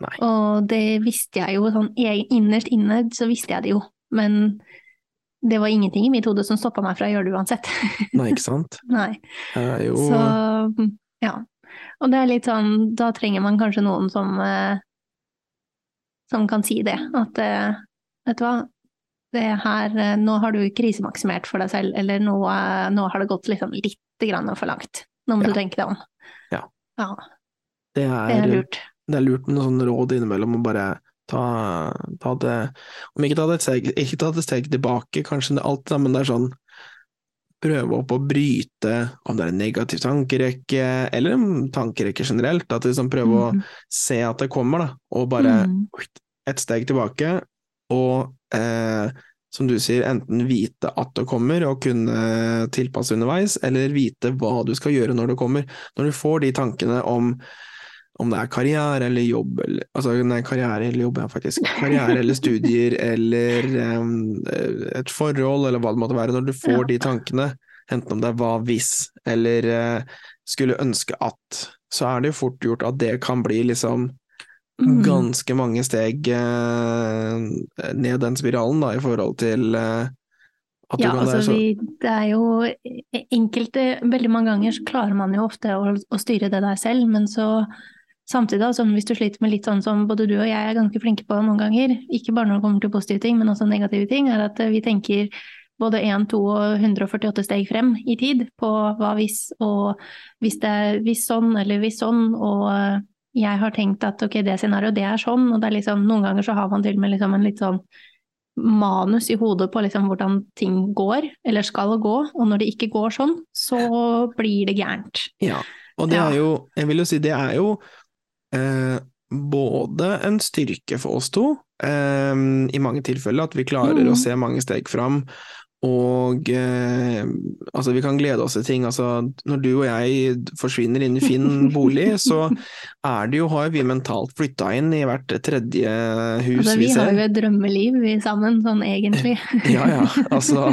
S2: Nei.
S1: Og det visste jeg jo sånn innerst inne, så visste jeg det jo. Men det var ingenting i mitt hode som stoppa meg fra å gjøre det uansett.
S2: Nei, ikke sant.
S1: Nei.
S2: Jo...
S1: Så ja. Og det er litt sånn, da trenger man kanskje noen som eh, som kan si det. At uh, vet du hva, det her, uh, nå har du krisemaksimert for deg selv, eller nå, nå har det gått liksom litt grann for langt. Nå må ja. du tenke deg om.
S2: Ja.
S1: ja.
S2: Det, er, det, er, lurt. Det er lurt med noen sånne råd innimellom, å bare ta, ta, det Om ikke ta det et steg, ikke ta det et steg tilbake, kanskje det alt, men det er sånn prøve opp å bryte om det er en negativ tankerekke, eller en tankerekke generelt. At liksom prøve mm. å se at det kommer, da, og bare mm. et steg tilbake, og eh, som du sier, enten vite at det kommer og kunne tilpasse underveis, eller vite hva du skal gjøre når det kommer. Når du får de tankene om om det er karriere eller jobb eller, Altså, nei, karriere eller jobb, ja, faktisk. Karriere eller studier eller um, et forhold eller hva det måtte være. Når du får ja. de tankene, enten om det er hva hvis eller uh, skulle ønske at, så er det jo fort gjort at det kan bli liksom mm. ganske mange steg uh, ned den spiralen, da, i forhold til uh,
S1: ja, altså så... vi, det er jo enkelte Veldig mange ganger så klarer man jo ofte å, å styre det der selv, men så Samtidig, altså, hvis du sliter med litt sånn som både du og jeg er ganske flinke på noen ganger, ikke bare når det kommer til positive ting, men også negative ting, er at vi tenker både 1, 2 og 148 steg frem i tid på hva hvis, og hvis det er hvis sånn eller hvis sånn, og jeg har tenkt at ok, det scenarioet, det er sånn, og det er liksom, noen ganger så har man til og med liksom en litt sånn manus i hodet på liksom hvordan ting går, eller skal gå, og når det ikke går sånn, så blir det gærent.
S2: Ja, og det er jo, jeg vil jo si, det er jo eh, både en styrke for oss to, eh, i mange tilfeller, at vi klarer mm. å se mange steg fram, og eh, altså, vi kan glede oss til ting. Altså, når du og jeg forsvinner inn i fin bolig, så er det jo, har vi mentalt flytta inn i hvert tredje hus
S1: altså, vi, vi ser. Vi har jo et drømmeliv vi sammen, sånn egentlig.
S2: ja, ja. Altså,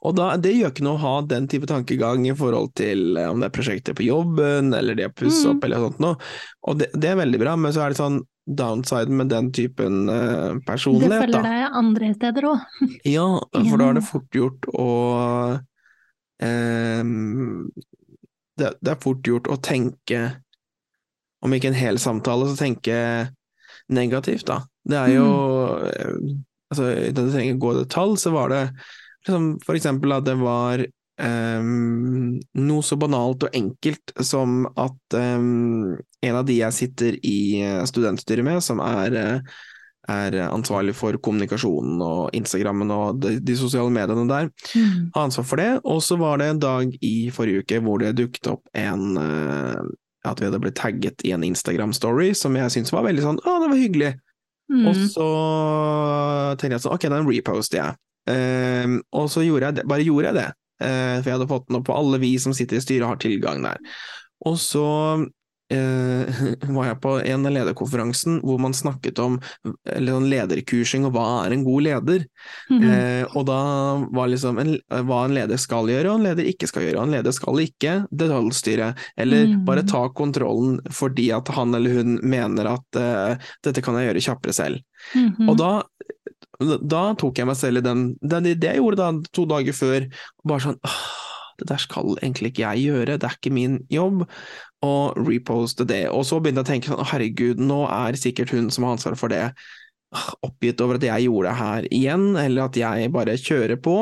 S2: og da, det gjør ikke noe å ha den type tankegang i forhold til eh, om det er prosjekter på jobben, eller det å pusse opp, mm. eller sånt noe. Og det, det er veldig bra, men så er det sånn downside med den typen uh, personlighet.
S1: Det følger deg andre steder òg.
S2: ja, for da er det fort gjort å um, det, det, er fort gjort å tenke, om ikke en hel samtale, så tenke negativt, da. Det er jo mm. altså, Uten at jeg trenger å gå i detalj, så var det liksom, for eksempel at det var Um, noe så banalt og enkelt som at um, en av de jeg sitter i eh, studentstyret med, som er, eh, er ansvarlig for kommunikasjonen og Instagrammen og de, de sosiale mediene der, mm. har ansvar for det. Og så var det en dag i forrige uke hvor det dukket opp en uh, At vi hadde blitt tagget i en Instagram-story som jeg syntes var veldig sånn Å, det var hyggelig! Mm. Og så tenkte jeg sånn Ok, den reposter jeg. Uh, og så gjorde jeg det, bare gjorde jeg det. Uh, for jeg hadde fått den opp, på alle vi som sitter i styret har tilgang der. Og så eh, var jeg på en av lederkonferansen hvor man snakket om lederkursing og hva er en god leder. Mm -hmm. eh, og da var liksom en, hva en leder skal gjøre og en leder ikke skal gjøre. Og en leder skal ikke detaljstyre, eller mm bare ta kontrollen fordi at han eller hun mener at eh, dette kan jeg gjøre kjappere selv. Mm -hmm. Og da da tok jeg meg selv i den Det, det jeg gjorde da to dager før, bare sånn det der skal egentlig ikke jeg gjøre, det er ikke min jobb, og reposte det. Og så begynte jeg å tenke sånn, herregud, nå er sikkert hun som har ansvaret for det, oppgitt over at jeg gjorde det her igjen, eller at jeg bare kjører på.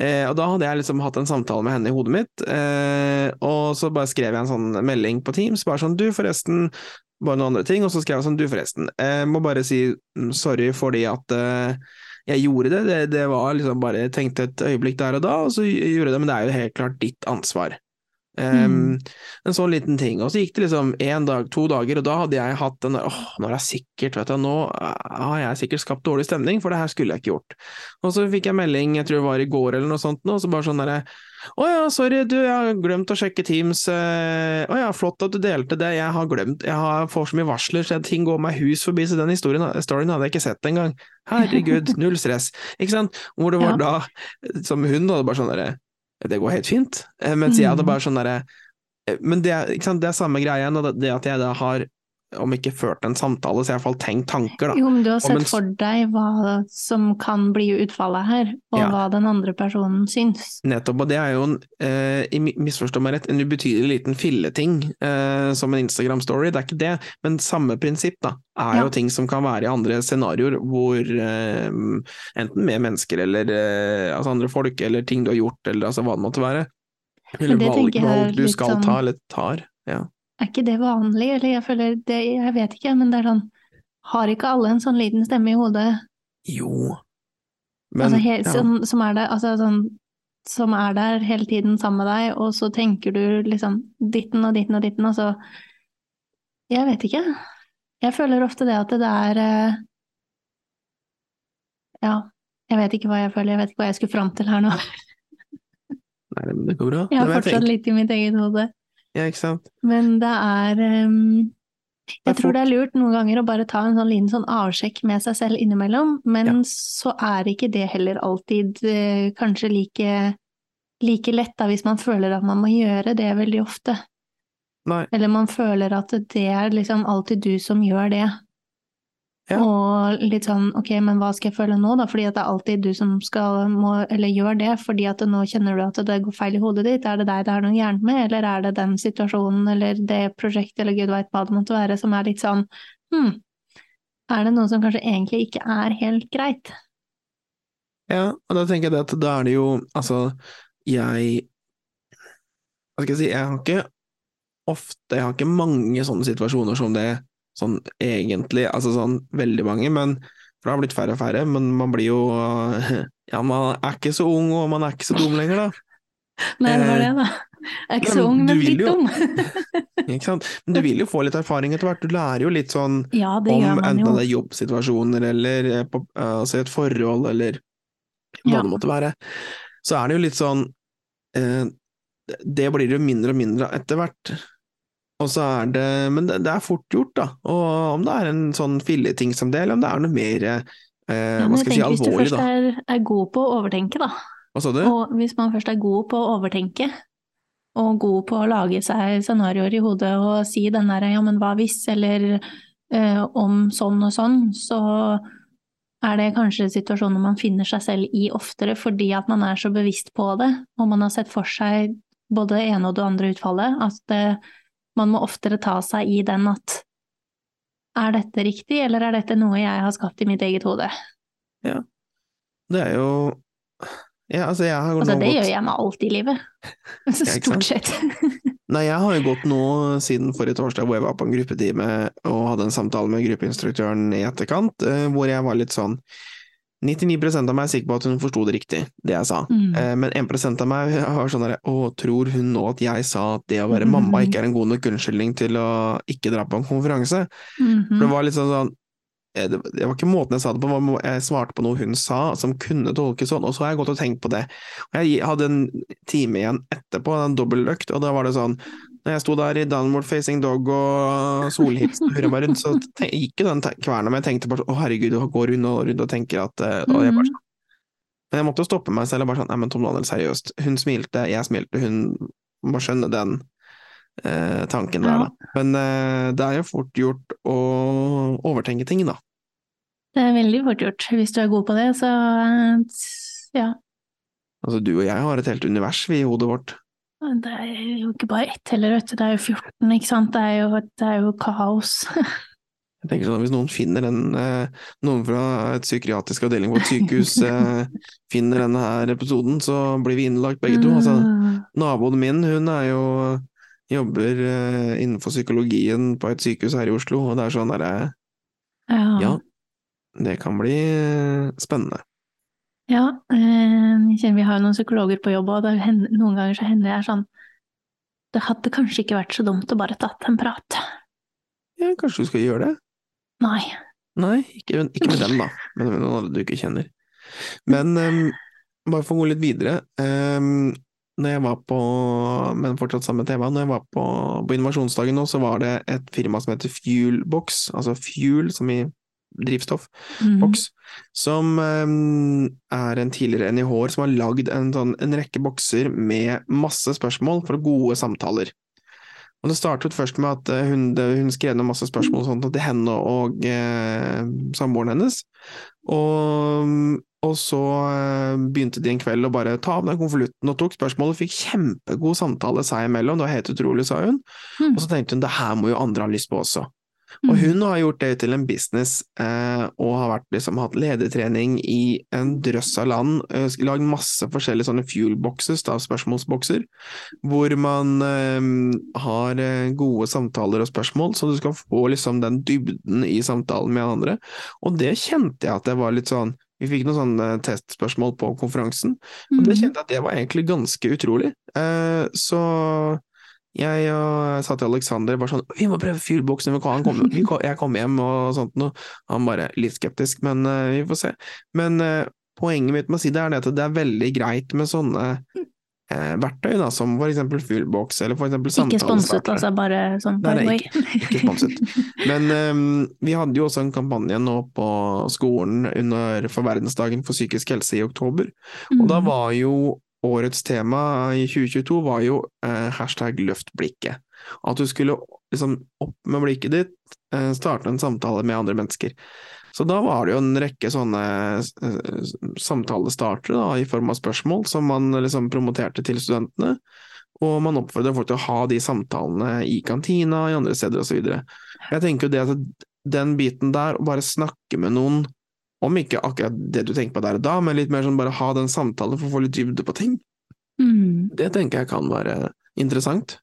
S2: Eh, og da hadde jeg liksom hatt en samtale med henne i hodet mitt, eh, og så bare skrev jeg en sånn melding på Teams, bare sånn du, forresten, bare noen andre ting, og så skrev jeg sånn du, forresten, jeg må bare si mm, sorry fordi at uh, jeg gjorde det. det. det. var liksom bare tenkte et øyeblikk der og da, og så gjorde jeg det, men det er jo helt klart ditt ansvar. Um, mm. En sånn liten ting. Og så gikk det liksom én dag, to dager, og da hadde jeg hatt den der åh, nå er det sikkert, vet du, nå har jeg sikkert skapt dårlig stemning, for det her skulle jeg ikke gjort. Og så fikk jeg melding, jeg tror det var i går eller noe sånt, og så bare sånn derre å ja, sorry, du, jeg har glemt å sjekke Teams. Eh, å ja, flott at du delte det, jeg har glemt, jeg har, får så mye varsler, så ting går meg hus forbi, så den historien, storyen hadde jeg ikke sett engang. Herregud, null stress. Ikke sant? Hvor det var ja. da, som hun, hadde bare sånn derre Det går helt fint. Eh, mens jeg hadde mm. bare sånn derre eh, Men det, det er samme greia, det at jeg da har om ikke ført en samtale, så iallfall tenkt tanker, da.
S1: Jo, men du har sett en... for deg hva som kan bli utfallet her, og ja. hva den andre personen syns.
S2: Nettopp, og det er jo en, eh, misforstå meg rett, en ubetydelig liten filleting, eh, som en Instagram-story, det er ikke det, men samme prinsipp, da, er ja. jo ting som kan være i andre scenarioer, hvor eh, enten med mennesker eller eh, altså andre folk, eller ting du har gjort, eller altså hva det måtte være. Eller valg, valg du skal sånn... ta, eller tar. Ja.
S1: Er ikke det vanlig, eller jeg føler det, jeg vet ikke, men det er sånn Har ikke alle en sånn liten stemme i hodet?
S2: Jo.
S1: Men, altså, helt, ja. som, som, er det, altså, sånn, som er der hele tiden sammen med deg, og så tenker du liksom ditten og ditten og ditten, og så Jeg vet ikke. Jeg føler ofte det at det er eh, Ja, jeg vet ikke hva jeg føler, jeg vet ikke hva jeg skulle fram til her nå.
S2: Nei, men det går bra.
S1: Jeg har fortsatt litt i mitt eget hode.
S2: Ja, ikke sant.
S1: Men det er um, Jeg tror det er lurt noen ganger å bare ta en sånn liten sånn avsjekk med seg selv innimellom, men ja. så er ikke det heller alltid uh, kanskje like, like lett da, hvis man føler at man må gjøre det veldig ofte.
S2: Nei.
S1: Eller man føler at det er liksom alltid du som gjør det. Ja. Og litt sånn ok, men hva skal jeg føle nå, da, fordi at det er alltid du som skal må, eller gjør det, fordi at nå kjenner du at det går feil i hodet ditt. Er det deg det er noe gærent med, eller er det den situasjonen eller det prosjektet eller gud veit hva det måtte være, som er litt sånn hm, er det noe som kanskje egentlig ikke er helt greit?
S2: Ja, og da tenker jeg at da er det jo altså, jeg Hva skal jeg si, jeg har ikke ofte, jeg har ikke mange sånne situasjoner som det sånn egentlig, altså sånn veldig mange, men for det har blitt færre og færre, men man blir jo Ja, man er ikke så ung, og man er ikke så dum lenger, da.
S1: Nei, det var det, da. Jeg er ikke så ung, men litt dum.
S2: ikke sant. Men du vil jo få litt erfaring etter hvert. Du lærer jo litt sånn ja, om enten det er jobbsituasjoner eller eh, på, altså et forhold eller hva ja. det måtte være. Så er det jo litt sånn eh, Det blir jo mindre og mindre etter hvert. Og så er det Men det, det, er fort gjort, da. Og om det er en sånn filleting som det, eller om det er noe mer eh, ja, hva skal jeg si, alvorlig, da. Hvis du
S1: først er, er, god på å overtenke, da.
S2: Hva sa du?
S1: Og hvis man først er god på å overtenke, og god på å lage seg scenarioer i hodet og si den derre ja, men hva hvis, eller eh, om sånn og sånn, så er det kanskje situasjoner man finner seg selv i oftere fordi at man er så bevisst på det, og man har sett for seg både det ene og det andre utfallet. At det, man må oftere ta seg i den at er dette riktig, eller er dette noe jeg har skapt i mitt eget hode?
S2: Ja, det er jo ja, altså, jeg har
S1: altså, det
S2: gått...
S1: gjør jeg med alt i livet. Stort sett.
S2: Nei, jeg har jo gått nå siden forrige torsdag hvor jeg var på en gruppetime og hadde en samtale med gruppeinstruktøren i etterkant, eh, hvor jeg var litt sånn 99% av meg er sikker på at hun forsto det riktig, det jeg sa. Mm. Eh, men 1% av meg har sånn derre Å, tror hun nå at jeg sa at det å være mm. mamma ikke er en god nok unnskyldning til å ikke dra på en konferanse? Mm For det var litt sånn sånn eh, det, var ikke måten jeg sa det på, jeg svarte på noe hun sa som kunne tolkes sånn, og så har jeg gått og tenkt på det. Og jeg hadde en time igjen etterpå, en dobbeltøkt, og da var det sånn når jeg sto der i downward facing dog og solhilsen hurra meg rundt, så gikk jo den kverna, men jeg tenkte bare å herregud, jeg går rundt og rundt og tenker at og jeg bare, sånn. Men jeg måtte jo stoppe meg selv og bare sånn Nei, men Tom Daniel, seriøst. Hun smilte, jeg smilte, hun må skjønne den eh, tanken der, da. Men eh, det er jo fort gjort å overtenke ting, da.
S1: Det er veldig fort gjort. Hvis du er god på det, så ja.
S2: Altså, du og jeg har et helt univers, i hodet vårt.
S1: Det er jo ikke bare ett heller, vet du. Det er jo 14, ikke sant. Det er jo, det er jo kaos.
S2: Jeg tenker sånn, Hvis noen finner en, eh, noen fra et psykiatrisk avdeling på et sykehus eh, finner denne her episoden, så blir vi innlagt begge to. Altså, mm. naboen min hun er jo jobber eh, innenfor psykologien på et sykehus her i Oslo, og det er sånn derre ja. ja. det kan bli spennende.
S1: Ja, eh, vi har jo noen psykologer på jobb, og hender, noen ganger så hender det sånn Det hadde kanskje ikke vært så dumt å bare tatt en prat.
S2: Ja, kanskje du skal gjøre det?
S1: Nei.
S2: Nei, ikke, ikke med dem, da, men med noen andre du ikke kjenner. Men um, bare for å gå litt videre. Um, når jeg var på, men fortsatt samme tema, når jeg var på, på innovasjonsdagen nå, så var det et firma som heter Fuelbox, altså Fuel som i drivstoff, mm. boks, som um, er en tidligere NIH-er som har lagd en, sånn, en, rekke bokser med masse spørsmål for gode samtaler. Og det startet først med at eh, hun, hun skrev ned masse spørsmål sånt til henne og eh, samboeren hennes. Og, og, så eh, begynte de en kveld å bare ta av den konvolutten og tok spørsmålet. fikk kjempegod samtale seg imellom, det var helt utrolig, sa hun. Mm. Og så tenkte hun det her må jo andre ha lyst på også. Og mm. hun har gjort det til en business, eh, og har vært, liksom, hatt ledertrening i en drøss av land. Eh, lagd masse forskjellige sånne fuel-boxes, spørsmålsbokser, hvor man eh, har gode samtaler og spørsmål, så du skal få liksom den dybden i samtalen med andre. Og det kjente jeg at det var litt sånn vi fikk noen sånne testspørsmål på konferansen, og det mm. kjente jeg at det var egentlig ganske utrolig. Eh, så jeg og sa til Alexander bare sånn Vi må prøve fuelboksen, jeg kommer hjem og sånt noe. Han bare litt skeptisk, men uh, vi får se. Men uh, poenget mitt med å si det er at det er veldig greit med sånne uh, verktøy, da, som for eksempel fuelbox eller for eksempel.
S1: Ikke sponset, altså, bare sånn by
S2: the Ikke, ikke sponset. Men um, vi hadde jo også en kampanje nå på skolen under, for verdensdagen for psykisk helse i oktober, og da mm. var jo årets tema i 2022 var jo eh, hashtag løft blikket. At du skulle liksom opp med blikket ditt, eh, starte en samtale med andre mennesker. Så da var det jo en rekke sånne eh, samtalestartere da, i form av spørsmål som man liksom promoterte til studentene. Og man oppfordrer folk til å ha de samtalene i kantina, i andre steder osv. Jeg tenker jo det at den biten der, å bare snakke med noen om ikke akkurat det du tenker på der og da, men litt mer sånn bare ha den samtalen for å få litt dybde på ting. Mm. Det tenker jeg kan være interessant.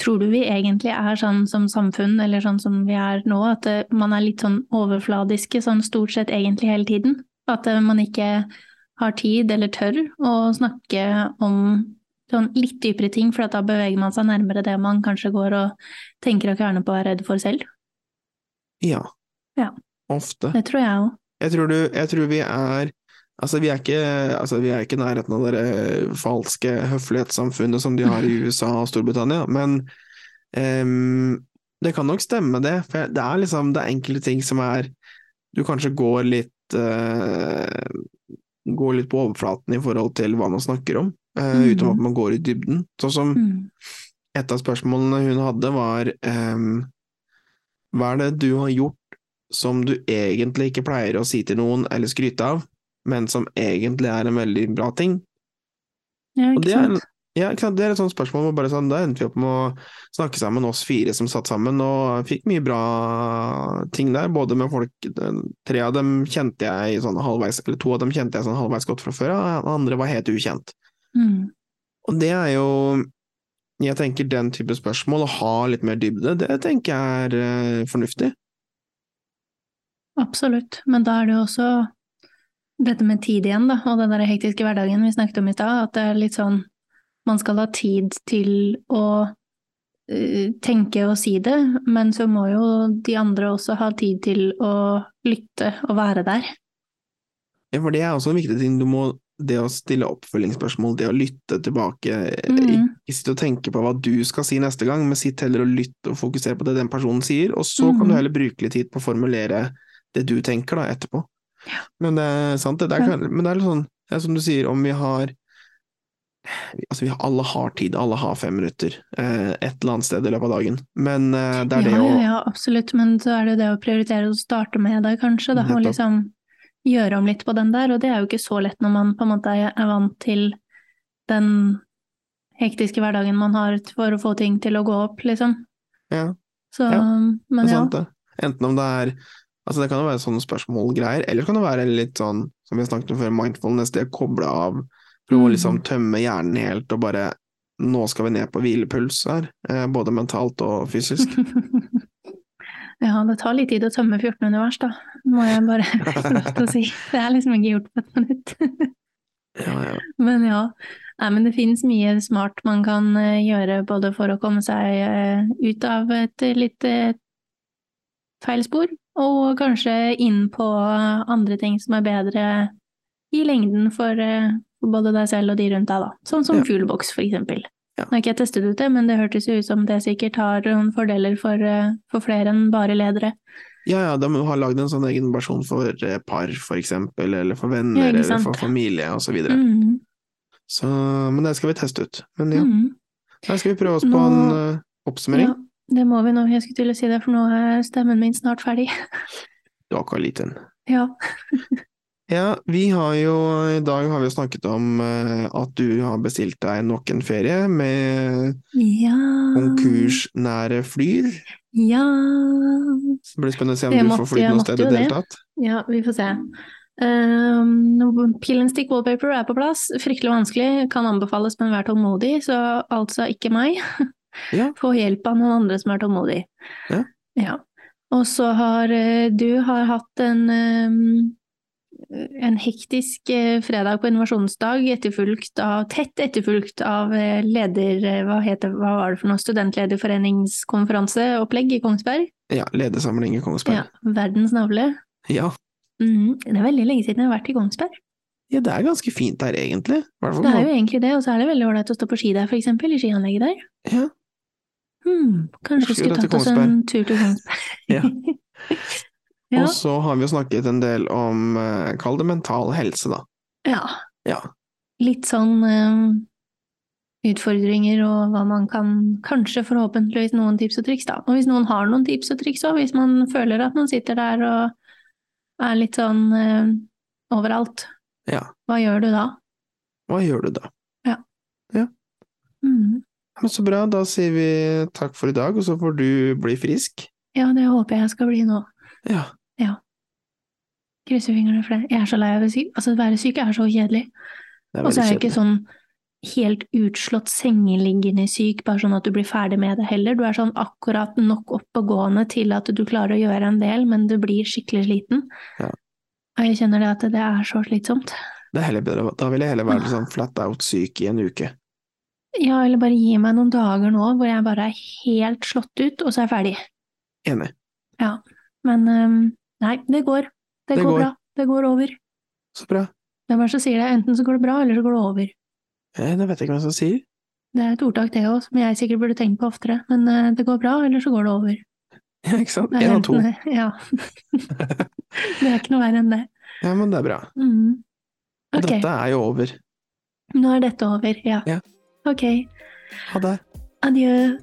S1: Tror du vi egentlig er sånn som samfunn, eller sånn som vi er nå, at eh, man er litt sånn overfladiske sånn stort sett egentlig hele tiden? At eh, man ikke har tid eller tør å snakke om sånn litt dypere ting, for da beveger man seg nærmere det man kanskje går og tenker og kverner på og er redd for selv?
S2: Ja.
S1: ja.
S2: Ofte.
S1: Det tror jeg òg.
S2: Jeg tror, du, jeg tror vi er Altså, vi er ikke, altså, i nærheten av det falske høflighetssamfunnet som de har i USA og Storbritannia, men um, det kan nok stemme, det. For det er liksom det er enkelte ting som er Du kanskje går litt uh, Går litt på overflaten i forhold til hva man snakker om, uh, mm. uten at man går i dybden. Sånn som mm. et av spørsmålene hun hadde, var um, Hva er det du har gjort som du egentlig ikke pleier å si til noen eller skryte av, men som egentlig er en veldig bra ting.
S1: Ja, ikke sant.
S2: Ja, det er et sånt spørsmål hvor bare sånn, Da endte vi opp med å snakke sammen, oss fire som satt sammen, og fikk mye bra ting der. Både med folk Tre av dem kjente jeg sånn halvveis, eller to av dem kjente jeg sånn halvveis godt fra før, og den andre var helt ukjent.
S1: Mm.
S2: Og det er jo Jeg tenker den type spørsmål, å ha litt mer dybde, det tenker jeg er uh, fornuftig.
S1: Absolutt, men da er det jo også dette med tid igjen, da, og den der hektiske hverdagen vi snakket om i stad, at det er litt sånn man skal ha tid til å uh, tenke og si det, men så må jo de andre også ha tid til å lytte og være der.
S2: Ja, for det er også en viktig ting. Du må det å stille oppfølgingsspørsmål, det å lytte tilbake, mm. ikke sitte og tenke på hva du skal si neste gang, men sitt heller og lytte og fokusere på det den personen sier, og så mm. kan du heller bruke litt tid på å formulere det du tenker da, etterpå.
S1: Ja.
S2: Men det er sant, det. Er, men det er litt sånn, det er som du sier, om vi har Altså, vi alle har tid, alle har fem minutter eh, et eller annet sted i løpet av dagen, men eh, det er
S1: ja,
S2: det å
S1: Ja, ja, absolutt, men så er det jo det å prioritere å starte med det, kanskje, da, og liksom gjøre om litt på den der, og det er jo ikke så lett når man på en måte er vant til den hektiske hverdagen man har for å få ting til å gå opp, liksom.
S2: Ja.
S1: Så, ja, men
S2: ja. Sant, det. Enten om det er Altså Det kan jo være sånne spørsmål-greier, eller kan det være litt sånn, som vi har snakket om før, mindfulness, det å koble av, prøve å liksom mm. tømme hjernen helt og bare Nå skal vi ned på hvilepuls her, eh, både mentalt og fysisk.
S1: ja, det tar litt tid å tømme 14 univers, da, må jeg bare få lov til å si. Det er liksom ikke gjort på et minutt.
S2: ja, ja.
S1: Men ja. Nei, men det finnes mye smart man kan eh, gjøre både for å komme seg eh, ut av et litt feil spor, og kanskje inn på andre ting som er bedre i lengden for, eh, for både deg selv og de rundt deg, da. Sånn som ja. Fuelbox, for eksempel. Ja. Nå har ikke jeg testet ut det, men det hørtes jo ut som det sikkert har noen fordeler for, eh, for flere enn bare ledere.
S2: Ja, ja, de har lagd en sånn egen versjon for eh, par, for eksempel, eller for venner, ja, eller for familie, videre.
S1: Mm.
S2: Så, men det skal vi teste ut. Men ja, mm. da skal vi prøve oss Nå... på en oppsummering? Ja,
S1: det må vi nå. Jeg skulle til å si det, for nå er stemmen min snart ferdig.
S2: Du er ikke liten.
S1: Ja.
S2: ja, vi har jo I dag har vi snakket om uh, at du har bestilt deg nok en ferie med
S1: ja.
S2: konkursnære Flyr.
S1: Ja.
S2: Det blir spennende å se om du får flydd noe sted i det hele tatt.
S1: Ja, vi får se. Um, Peel and stick wallpaper er på plass. Fryktelig vanskelig, kan anbefales, men vær tålmodig. Så altså ikke meg.
S2: Ja.
S1: Få hjelp av noen andre som er tålmodig.
S2: Ja.
S1: ja. Og så har uh, du har hatt en um, en hektisk uh, fredag på innovasjonsdag, etterfulgt av, tett etterfulgt av uh, leder... Hva, heter, hva var det for noe? Studentlederforeningskonferanseopplegg i Kongsberg?
S2: Ja, ledersamling i Kongsberg.
S1: Ja, verdens navle.
S2: Ja.
S1: Mm, det er veldig lenge siden jeg har vært i Kongsberg.
S2: Ja, det er ganske fint der, egentlig.
S1: Det er jo egentlig det, og så er det veldig ålreit å stå på ski der, for eksempel, i skianlegget der.
S2: Ja.
S1: Hmm, kanskje vi skulle tatt oss en tur til Kongsberg.
S2: ja. ja. Og så har vi jo snakket en del om, uh, kall det mental helse, da.
S1: Ja.
S2: ja.
S1: Litt sånn um, utfordringer og hva man kan Kanskje forhåpentligvis noen tips og triks, da. Og hvis noen har noen tips og triks òg, hvis man føler at man sitter der og er litt sånn uh, overalt.
S2: Ja.
S1: Hva gjør du da?
S2: Hva gjør du da?
S1: Ja.
S2: ja.
S1: Mm.
S2: Men så bra, da sier vi takk for i dag, og så får du bli frisk.
S1: Ja, det håper jeg skal bli nå.
S2: Ja.
S1: ja. Krysser fingrene for det. Jeg er så lei av å syk. Altså, å være syk er så kjedelig. Og så er jeg ikke sånn helt utslått sengeliggende syk, bare sånn at du blir ferdig med det heller. Du er sånn akkurat nok oppegående til at du klarer å gjøre en del, men du blir skikkelig sliten.
S2: Ja.
S1: Og jeg kjenner det at det er så slitsomt.
S2: Det er heller bedre, da vil jeg heller være sånn flat out syk i en uke.
S1: Ja, eller bare gi meg noen dager nå hvor jeg bare er helt slått ut, og så er jeg ferdig.
S2: Enig.
S1: Ja. Men um, nei, det går. Det, det går, går bra. Det går over.
S2: Så bra.
S1: Hvem er det som sier det? Enten så går det bra, eller så går det over.
S2: Eh, det vet jeg ikke hvem jeg sier. si.
S1: Det er et ordtak det òg, som jeg sikkert burde tenkt på oftere. Men uh, det går bra, eller så går det over.
S2: Ja, ikke sant. Én av to.
S1: Ja. det er ikke noe verre enn det.
S2: Ja, men det er bra.
S1: Mm.
S2: Okay. Og dette er jo over.
S1: Nå er dette over, ja.
S2: ja.
S1: Ok.
S2: Ha det.
S1: Adjø.